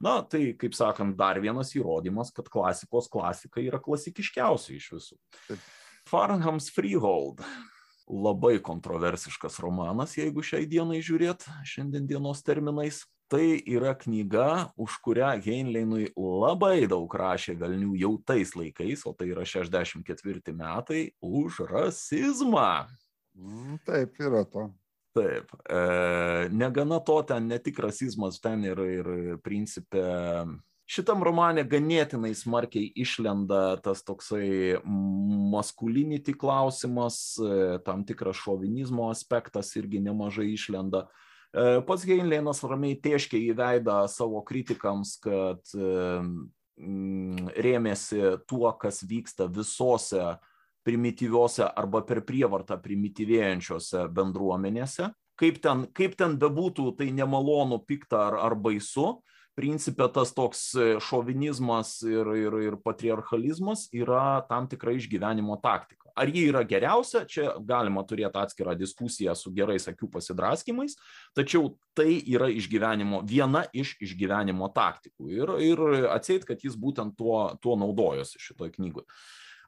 Na, tai, kaip sakant, dar vienas įrodymas, kad klasikos klasika yra klasikiškiausia iš visų. Farnhams Freehold labai kontroversiškas romanas, jeigu šiai dienai žiūrėt, šiandien dienos terminais. Tai yra knyga, už kurią Heinleinui labai daug rašė velnių jau tais laikais, o tai yra 64 metai, už rasizmą. Mm, Taip, yra to. Taip, e, negana to, ten ne tik rasizmas, ten ir, ir principė šitam romane ganėtinai smarkiai išlenda tas toksai maskulinity klausimas, e, tam tikras šovinizmo aspektas irgi nemažai išlenda. E, Pats Heinleinas ramiai teškia į veidą savo kritikams, kad e, mm, rėmėsi tuo, kas vyksta visose primityviose arba per prievartą primityvėjančiose bendruomenėse. Kaip ten, kaip ten bebūtų, tai nemalonu, pikta ar, ar baisu, principė tas toks e, šovinizmas ir, ir, ir patriarchalizmas yra tam tikra išgyvenimo taktika. Ar ji yra geriausia, čia galima turėti atskirą diskusiją su gerais akių pasidraskimais, tačiau tai yra išgyvenimo, viena iš išgyvenimo taktikų. Ir, ir atseit, kad jis būtent tuo, tuo naudojosi šitoj knygoje.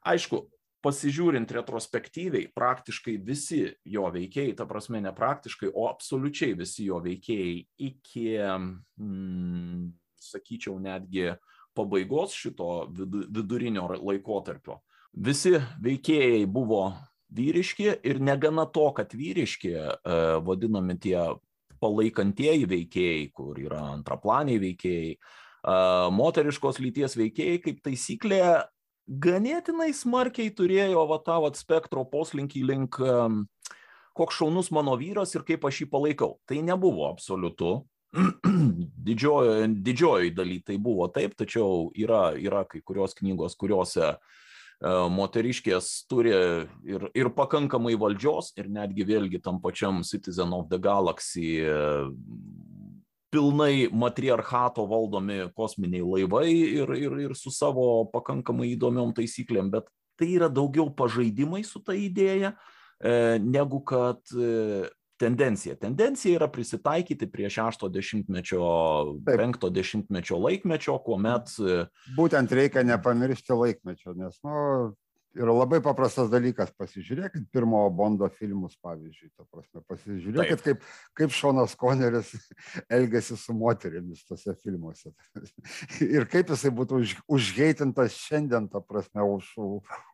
Aišku, pasižiūrint retrospektyviai, praktiškai visi jo veikėjai, ta prasme ne praktiškai, o absoliučiai visi jo veikėjai iki, mm, sakyčiau, netgi pabaigos šito vidu- vidurinio laikotarpio. Visi veikėjai buvo vyriški ir negana to, kad vyriški, e, vadinami tie palaikantieji veikėjai, kur yra antraplaniai veikėjai, e, moteriškos lyties veikėjai, kaip taisyklė, ganėtinai smarkiai turėjo va tą vat spektro poslinkį link koks šaunus mano vyras ir kaip aš jį palaikau. Tai nebuvo absoliutu. Didžiojo, didžiojoj daly tai buvo taip, tačiau yra, yra kai kurios knygos, kuriuose e, moteriškės turi ir, ir pakankamai valdžios ir netgi vėlgi tam pačiam Citizen of the Galaxy e, pilnai matriarchato valdomi kosminiai laivai ir, ir, ir su savo pakankamai įdomiom taisyklėm, bet tai yra daugiau pažaidimai su ta idėja, e, negu kad e, tendencija. Tendencija yra prisitaikyti prie šešto dešimtmečio, Taip. penkto dešimtmečio laikmečio, kuomet e, Būtent reikia nepamiršti laikmečio, nes, nu, yra labai paprastas dalykas pasižiūrėkit pirmo bondo filmus pavyzdžiui ta prasme pasižiūrėkit kaip kaip šonas koneris elgiasi su moterimis tuose filmuose ir kaip jisai būtų už užheitintas šiandien ta prasme už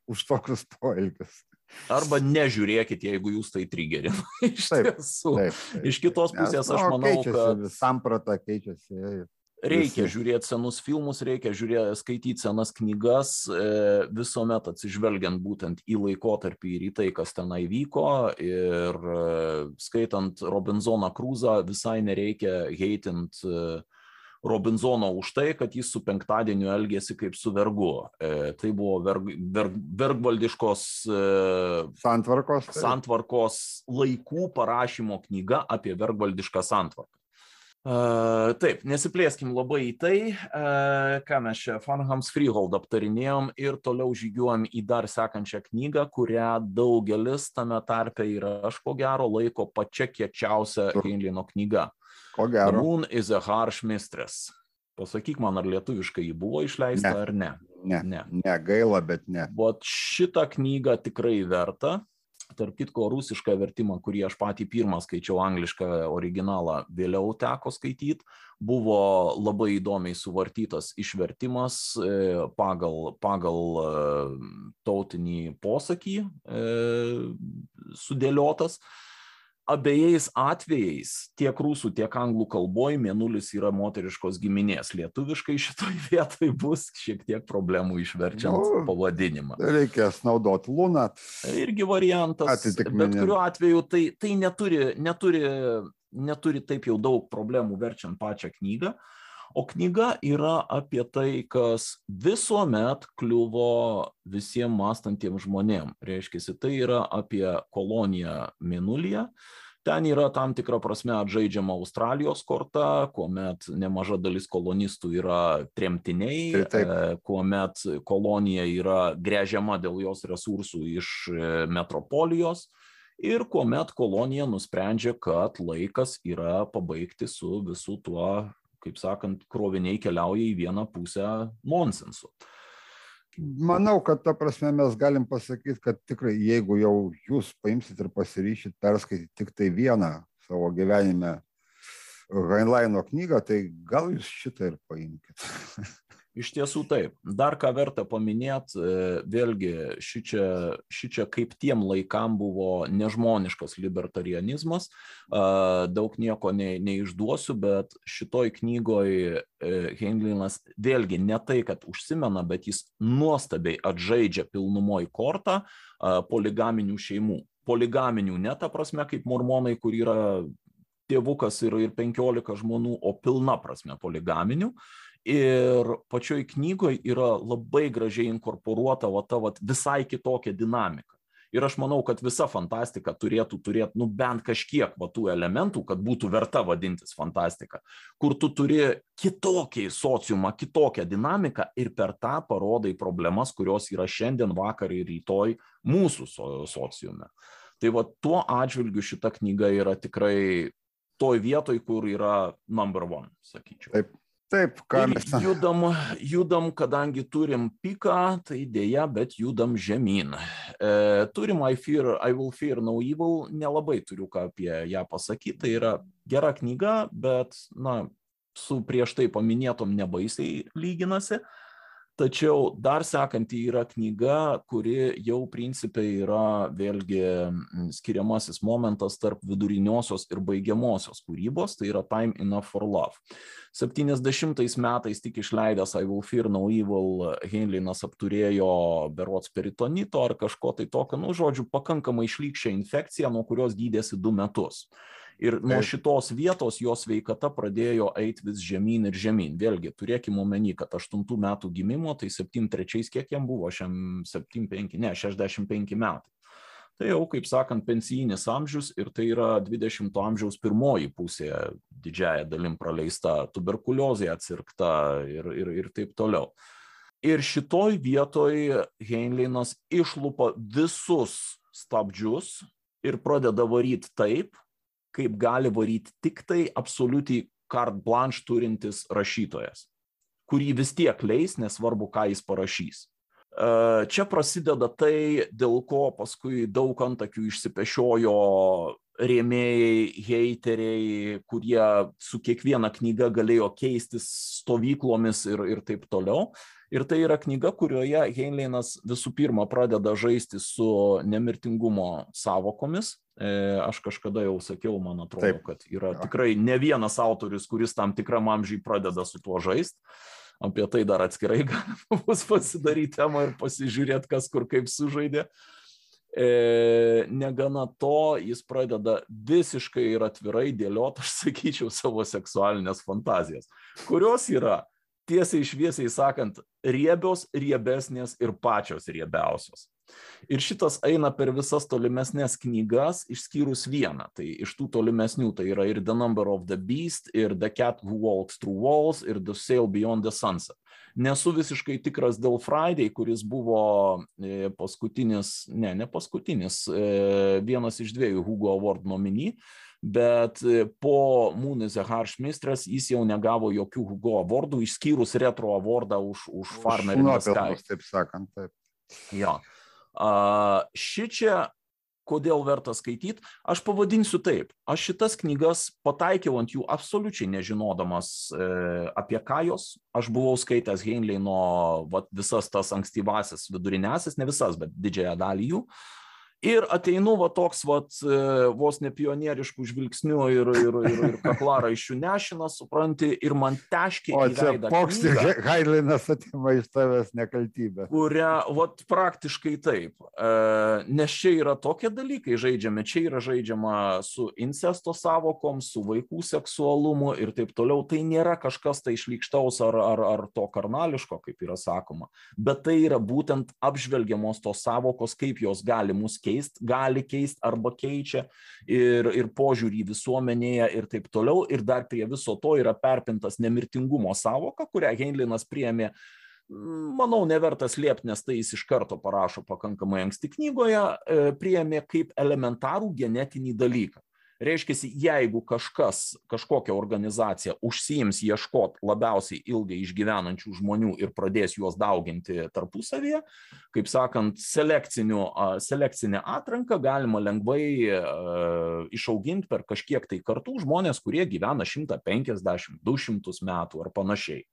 už tokius poelgius Arba nežiūrėkit, jeigu jūs tai trigerina. Iš taip. Taip, taip, Iš kitos pusės aš nu, manau, kad... Samprata keičiasi. Reikia žiūrėti senus filmus, reikia žiūrėti, skaityti senas knygas, e, visuomet atsižvelgiant būtent į laikotarpį ir į tai, kas tenai vyko. Ir e, skaitant Robinzoną Krūzą, visai nereikia heitint e, Robinzono už tai, kad jis su penktadieniu elgėsi kaip su vergu. Tai buvo verg, verg, vergvaldiškos santvarkos, santvarkos laikų parašymo knyga apie vergvaldišką santvarką. Taip, nesiplėskim labai į tai, ką mes čia Fanhams Freehold aptarinėjom ir toliau žygiuojam į dar sekančią knygą, kurią daugelis tame tarpe ir aš ko gero laiko pačia kiečiausia Heinleino knyga. Ko gero. The Moon is a Harsh Mistress. Pasakyk man, ar lietuviškai ji buvo išleista ne. ar ne. Ne, ne. ne gaila, bet ne. Vat šitą knygą tikrai verta tarp kitko rusišką vertimą kurį aš patį pirmą skaičiau anglišką originalą vėliau teko skaityt. Buvo labai įdomiai suvartytas išvertimas e, pagal pagal e, tautinį posakį e, sudėliotas abiejais atvejais tiek rusų tiek anglų kalboj mėnulis yra moteriškos giminės. Lietuviškai šitoj vietoj bus šiek tiek problemų išverčiant nu, pavadinimą. reikės naudot luną. Irgi variantas bet kuriuo atveju tai tai neturi neturi neturi taip jau daug problemų verčiant pačią knygą O knyga yra apie tai, kas visuomet kliuvo visiems mąstantiems žmonėms. Reiškia, tai yra apie koloniją Minulyje. Ten yra tam tikra prasme atžaidžiama Australijos korta, kuomet nemaža dalis kolonistų yra tremtiniai, tai taip. kuomet kolonija yra grežiama dėl jos resursų iš e, metropolijos ir kuomet kolonija nusprendžia, kad laikas yra pabaigti su visu tuo kaip sakant, kroviniai keliauja į vieną pusę nonsensu. Manau, kad ta prasme mes galim pasakyti, kad tikrai jeigu jau jūs paimsit ir pasiryšit perskaityti tik tai vieną savo gyvenime Heinleino knygą, tai gal jūs šitą ir paimkite. Iš tiesų taip. Dar ką verta paminėti, e, vėlgi šičia, šičia kaip tiem laikam buvo nežmoniškas libertarianizmas. Daug nieko ne, neišduosiu, bet šitoj knygoj e, Heinleinas vėlgi ne tai, kad užsimena, bet jis nuostabiai atžaidžia pilnumoj kortą poligaminių šeimų. Poligaminių ne ta prasme kaip mormonai, kur yra tėvukas ir, ir 15 žmonų, o pilna prasme poligaminių ir pačioj knygoj yra labai gražiai inkorporuota va ta vat visai kitokia dinamika. Ir aš manau kad visa fantastika turėtų turėt nu bent kažkiek va tų elementų kad būtų verta vadintis fantastika kur tu turi kitokį sociumą kitokią dinamiką ir per tą parodai problemas kurios yra šiandien vakar ir rytoj mūsų so sociume. Tai va tuo atžvilgiu šita knyga yra tikrai toj vietoj kur yra number one sakyčiau. Taip Taip, ką mes. Judam, judam, kadangi turim piką, tai dėja, bet judam žemyn. E, turim I, fear, I Will Fear No Evil, nelabai turiu ką apie ją pasakyti. Tai yra gera knyga, bet, na, su prieš tai paminėtom nebaisiai lyginasi. E, tačiau dar sekanti yra knyga kuri jau principe yra vėlgi skiriamasis momentas tarp viduriniosios ir baigiamosios kūrybos tai yra time enough for love. Septyniasdešimtais metais tik išleidęs I will fear no evil Heinleinas apturėjo berods peritonito ar kažko tai tokio nu žodžiu pakankamai šlykščią infekciją nuo kurios gydėsi du metus ir nuo šitos vietos jo sveikata pradėjo eit vis žemyn ir žemyn. Vėlgi turėkim omeny kad aštuntų metų gimimo tai septym trečiais kiek jam buvo? Šiam septym penki ne šešiasdešim penki metai. Tai jau kaip sakant pensijinis amžius ir tai yra dvidešimto amžiaus pirmoji pusė didžiąja dalim praleista tuberkuliozė atsirgta ir ir ir taip toliau. Ir šitoj vietoj heinleinas išlupa visus stabdžius ir pradeda varyt taip kaip gali varyti tik tai absoliučiai carte blanche turintis rašytojas, kurį vis tiek leis, nesvarbu, ką jis parašys. Čia prasideda tai, dėl ko paskui daug antakių išsipešiojo rėmėjai, heiteriai, kurie su kiekviena knyga galėjo keistis stovyklomis ir, ir taip toliau. Ir tai yra knyga, kurioje Heinleinas visų pirma pradeda žaisti su nemirtingumo savokomis. E, aš kažkada jau sakiau, man atrodo, Taip. kad yra tikrai ne vienas autorius, kuris tam tikram amžiai pradeda su tuo žaisti apie tai dar atskirai galima bus pasidaryti temą ir pasižiūrėti, kas kur kaip sužaidė. E, negana to, jis pradeda visiškai ir atvirai dėlioti, aš sakyčiau, savo seksualinės fantazijas, kurios yra tiesiai šviesiai sakant, riebios, riebesnės ir pačios riebiausios. Ir šitas eina per visas tolimesnės knygas, išskyrus vieną. Tai iš tų tolimesnių tai yra ir The Number of the Beast, ir The Cat Who Walks Through Walls, ir The Sail Beyond the Sunset. Nesu visiškai tikras dėl Friday, kuris buvo e, paskutinis, ne, ne paskutinis, e, vienas iš dviejų Hugo Award nominijų bet e, po Moon is a Harsh Mistress jis jau negavo jokių Hugo avordų, išskyrus retro avordą už, už Farmer in the Sky. Taip sakant, taip. Jo. Uh, ši čia kodėl verta skaityti, aš pavadinsiu taip. Aš šitas knygas pataikiau ant jų absoliučiai nežinodamas e, apie ką jos. Aš buvau skaitęs Heinleino vat, visas tas ankstyvasis vidurinėsis, ne visas, bet didžiąją dalį jų. E, ir ateinu va toks vat e, vos ne pionierišku žvilgsniu ir, ir, ir, ir kaklaraiščių nešinas, supranti, ir man teškia į veidą. Koks Hailinas atima iš tavęs nekaltybę. Kurią, vat praktiškai taip. E, nes čia yra tokie dalykai žaidžiami, čia yra žaidžiama su incesto savokom, su vaikų seksualumu ir taip toliau. Tai nėra kažkas tai išlykštaus ar, ar, ar to karnališko, kaip yra sakoma, bet tai yra būtent apžvelgiamos tos savokos, kaip jos gali mus keisti keist, gali keist arba keičia ir, ir požiūrį visuomenėje ir taip toliau. Ir dar prie viso to yra perpintas nemirtingumo savoka, kurią Heinleinas priėmė manau, nevertas liepti, nes tai jis iš karto parašo pakankamai anksti knygoje, e, priėmė kaip elementarų genetinį dalyką. Reiškia, jeigu kažkas, kažkokia organizacija užsiims ieškot labiausiai ilgai išgyvenančių žmonių ir pradės juos dauginti tarpusavyje, kaip sakant, selekcinę atranką galima lengvai išauginti per kažkiek tai kartų žmonės, kurie gyvena 150, 200 metų ar panašiai.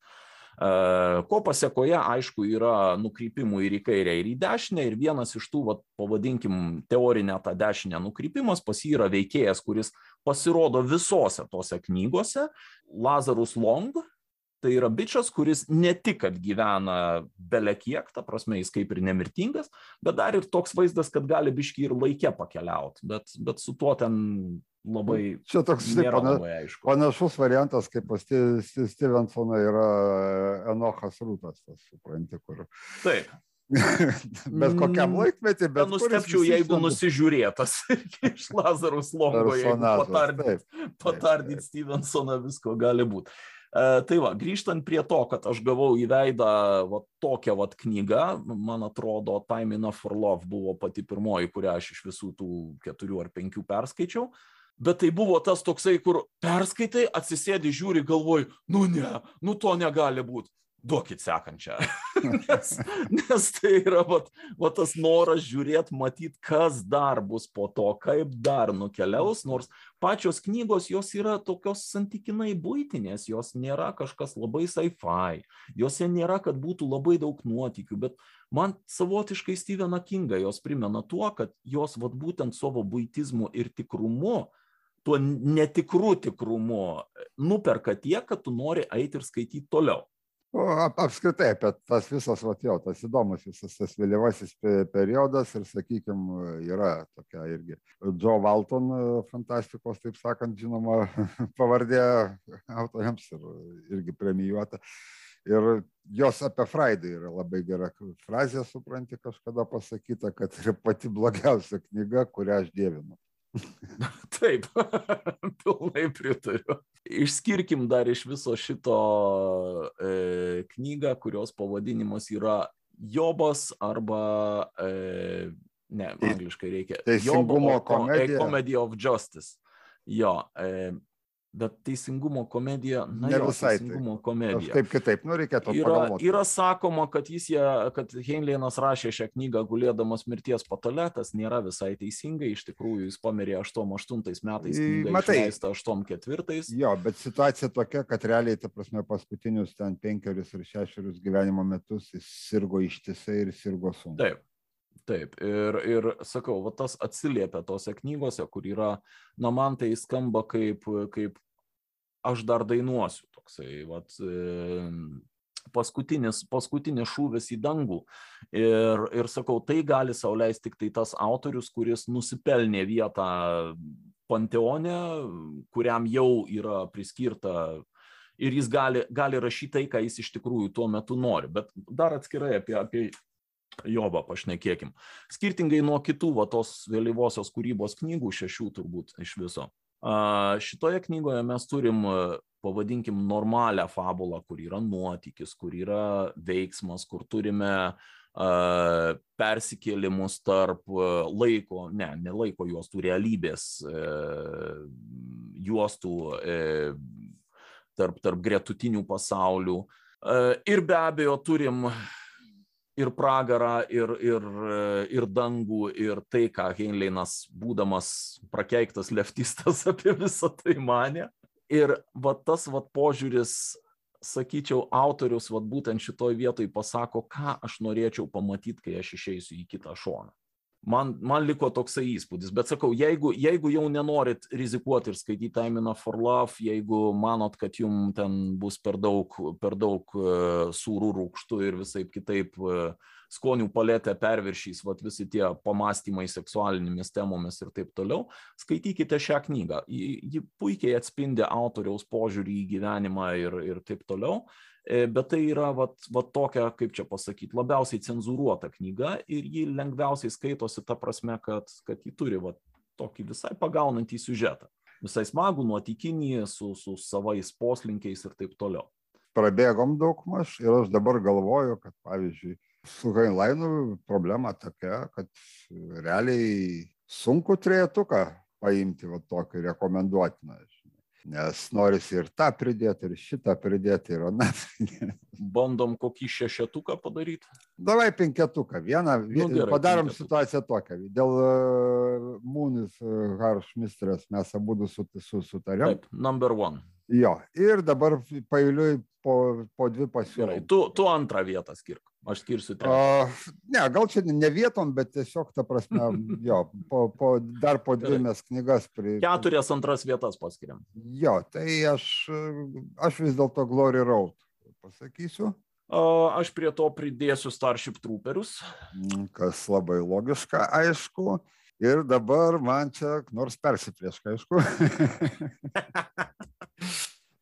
Ko pasiekoje, aišku, yra nukrypimų ir į kairę, ir į dešinę. Ir vienas iš tų, vat, pavadinkim, teorinę tą dešinę nukrypimas pas jį yra veikėjas, kuris pasirodo visose tose knygose. Lazarus Long, tai yra bičias, kuris ne tik, kad gyvena belekiek, ta prasme, jis kaip ir nemirtingas, bet dar ir toks vaizdas, kad gali biški ir laikė pakeliauti, bet, bet su tuo ten labai. Čia toks taip, pana, panašus variantas, kaip pas Stevensoną yra Enochas Rūtas, tas supranti, kur. Taip. bet kokiam laikmetį, bet... Nustepčiau, jeigu nusižiūrėtas iš Lazarus Longo, jeigu patardyt, patardyt Stevensoną visko gali būti. Uh, tai va, grįžtant prie to, kad aš gavau į veidą va, tokią va, knygą, man atrodo, Time Enough for Love buvo pati pirmoji, kurią aš iš visų tų keturių ar penkių perskaičiau. Uh, bet tai buvo tas toksai, kur perskaitai, atsisėdi, žiūri, galvoji, nu ne, nu to negali būti. Duokit sekančią. nes, nes tai yra vat, vat tas noras žiūrėti, matyti, kas dar bus po to, kaip dar nukeliaus, nors pačios knygos jos yra tokios santykinai būtinės, jos nėra kažkas labai sci-fi, jose nėra, kad būtų labai daug nuotykių, bet man savotiškai Steveną Kingą jos primena tuo, kad jos vat būtent savo būtizmu ir tikrumu tuo netikru tikrumu nuperka tiek, kad tu nori eiti ir skaityti toliau. O, ap, apskritai apie tas visas, va, jau, tas įdomus visas tas vėlyvasis periodas ir, sakykime, yra tokia irgi Joe Walton fantastikos, taip sakant, žinoma, pavardė autoriams ir irgi premijuota. Ir jos apie Friday yra labai gera frazė, supranti, kažkada pasakyta, kad yra pati blogiausia knyga, kurią aš dievinu. Taip, pilnai pritariu. Išskirkim dar iš viso šito e, knygą, kurios pavadinimas yra Jobas arba, e, ne, angliškai reikia. Teisingumo komedija. Comedy of Justice. Jo, e, bet teisingumo komedija, na, Ne visai teisingumo taip. komedija. Kažkaip kitaip, nu reikėtų Yra, pagalvoti. yra sakoma, kad, jis ją, kad Heinleinas rašė šią knygą gulėdamas mirties patale, tas nėra visai teisingai, iš tikrųjų jis pamirė 88 metais, matai. išleista 84. Jo, bet situacija tokia, kad realiai, ta prasme, paskutinius ten penkerius ir šešerius gyvenimo metus jis sirgo ištisai ir sirgo sunkiai. Taip. Taip, ir, ir sakau, va tas atsiliepia tose knygose, kur yra, na man tai skamba kaip, kaip aš dar dainuosiu, toksai, vat, e, paskutinis, paskutinis šūvis į dangų. Ir, ir sakau, tai gali sauliaisti tik tai tas autorius, kuris nusipelnė vietą panteone, kuriam jau yra priskirta ir jis gali, gali rašyti tai, ką jis iš tikrųjų tuo metu nori. Bet dar atskirai apie, apie Jobą pašnekėkim. Skirtingai nuo kitų va, tos vėlyvosios kūrybos knygų, šešių turbūt iš viso. Šitoje knygoje mes turim, pavadinkim, normalią fabulą, kur yra nuotykis, kur yra veiksmas, kur turime persikėlimus tarp laiko, ne, ne laiko juostų, realybės e, juostų e, tarp, tarp gretutinių pasaulių. E, Ir be abejo turim ir pragarą, ir, ir, ir dangų, ir tai, ką Heinleinas, būdamas prakeiktas leftistas, apie visą tai mane. Ir va tas va požiūris, sakyčiau, autorius va būtent šitoj vietoj pasako, ką aš norėčiau pamatyti, kai aš išeisiu į kitą šoną. Man, man liko toksai įspūdis, bet sakau, jeigu, jeigu jau nenorit rizikuoti ir skaityti Time Enough for Love, jeigu manot, kad jums ten bus per daug, per daug uh, sūrų rūkštų ir visai kitaip uh, skonių paletė perviršys, vat visi tie pamastymai seksualinėmis temomis ir taip toliau, skaitykite šią knygą. Ji, ji puikiai atspindi autoriaus požiūrį į gyvenimą ir, ir taip toliau. E, Bet tai yra vat, vat tokia, kaip čia pasakyti, labiausiai cenzuruota knyga ir ji lengviausiai skaitosi ta prasme, kad, kad ji turi vat, tokį visai pagaunantį siužetą. Visai smagų, nuotikinį, su, su savais poslinkiais ir taip toliau. Prabėgom daug maž ir aš dabar galvoju, kad pavyzdžiui, su Heinleinu problema tokia, kad realiai sunku trejetuką paimti va tokį rekomenduotiną. Nes norisi ir tą pridėti, ir šitą pridėti, ir aną. Bandom kokį šešetuką padaryti. Davai penketuką. Vieną, Nu, gerai, padarom penketuką. situaciją tokią. Dėl uh, Mūnis uh, Haršmistrės mes abu su, su, sutarėm. Taip, number one. Jo. Ir dabar pailiui po, po dvi Gerai, pasiūlymai. tu, tu antrą vietą skirk. Aš skirsiu trečią. O, ne, gal čia ne vietom, bet tiesiog, ta prasme, jo, po, po, dar po dvi mes knygas pri... Keturias antras vietas paskiriam. Jo, tai aš, aš vis dėlto Glory Road pasakysiu, A, Aš prie to pridėsiu Starship Trooperius. Mm, kas labai logiška, aišku. Ir dabar man čia, nors persiprieška, aišku.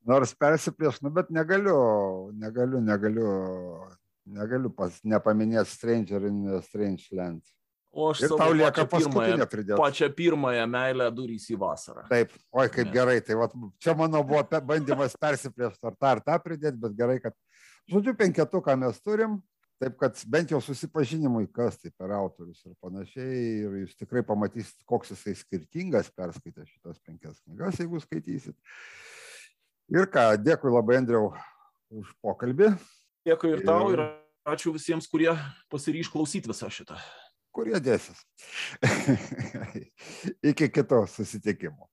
nors persiprieš, nu, bet negaliu, negaliu, negaliu, negaliu pas, nepaminėti Stranger in Strange Land. O aš Ir tau lieka paskutinė pridėti. pačią pirmąją meilę durys į vasarą. Taip, oi, kaip Ne. gerai, tai vat, čia mano buvo pe- bandymas persipriešti ar tą ar tą pridėti, bet gerai, kad, žodžiu, penketuką mes turim, taip kad bent jau susipažinimui, kas tai per autorius ir panašiai, ir jūs tikrai pamatysit, koks jisai skirtingas perskaitę šitas penkias knygas, jeigu skaitysit. Ir ką, dėkui labai, Andriau, už pokalbį, Dėkui ir tau Ir- ačiū visiems, kurie pasiryš klausyti visą šitą. kurie dėsis. Iki kito susitikimo.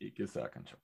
Iki sekančio.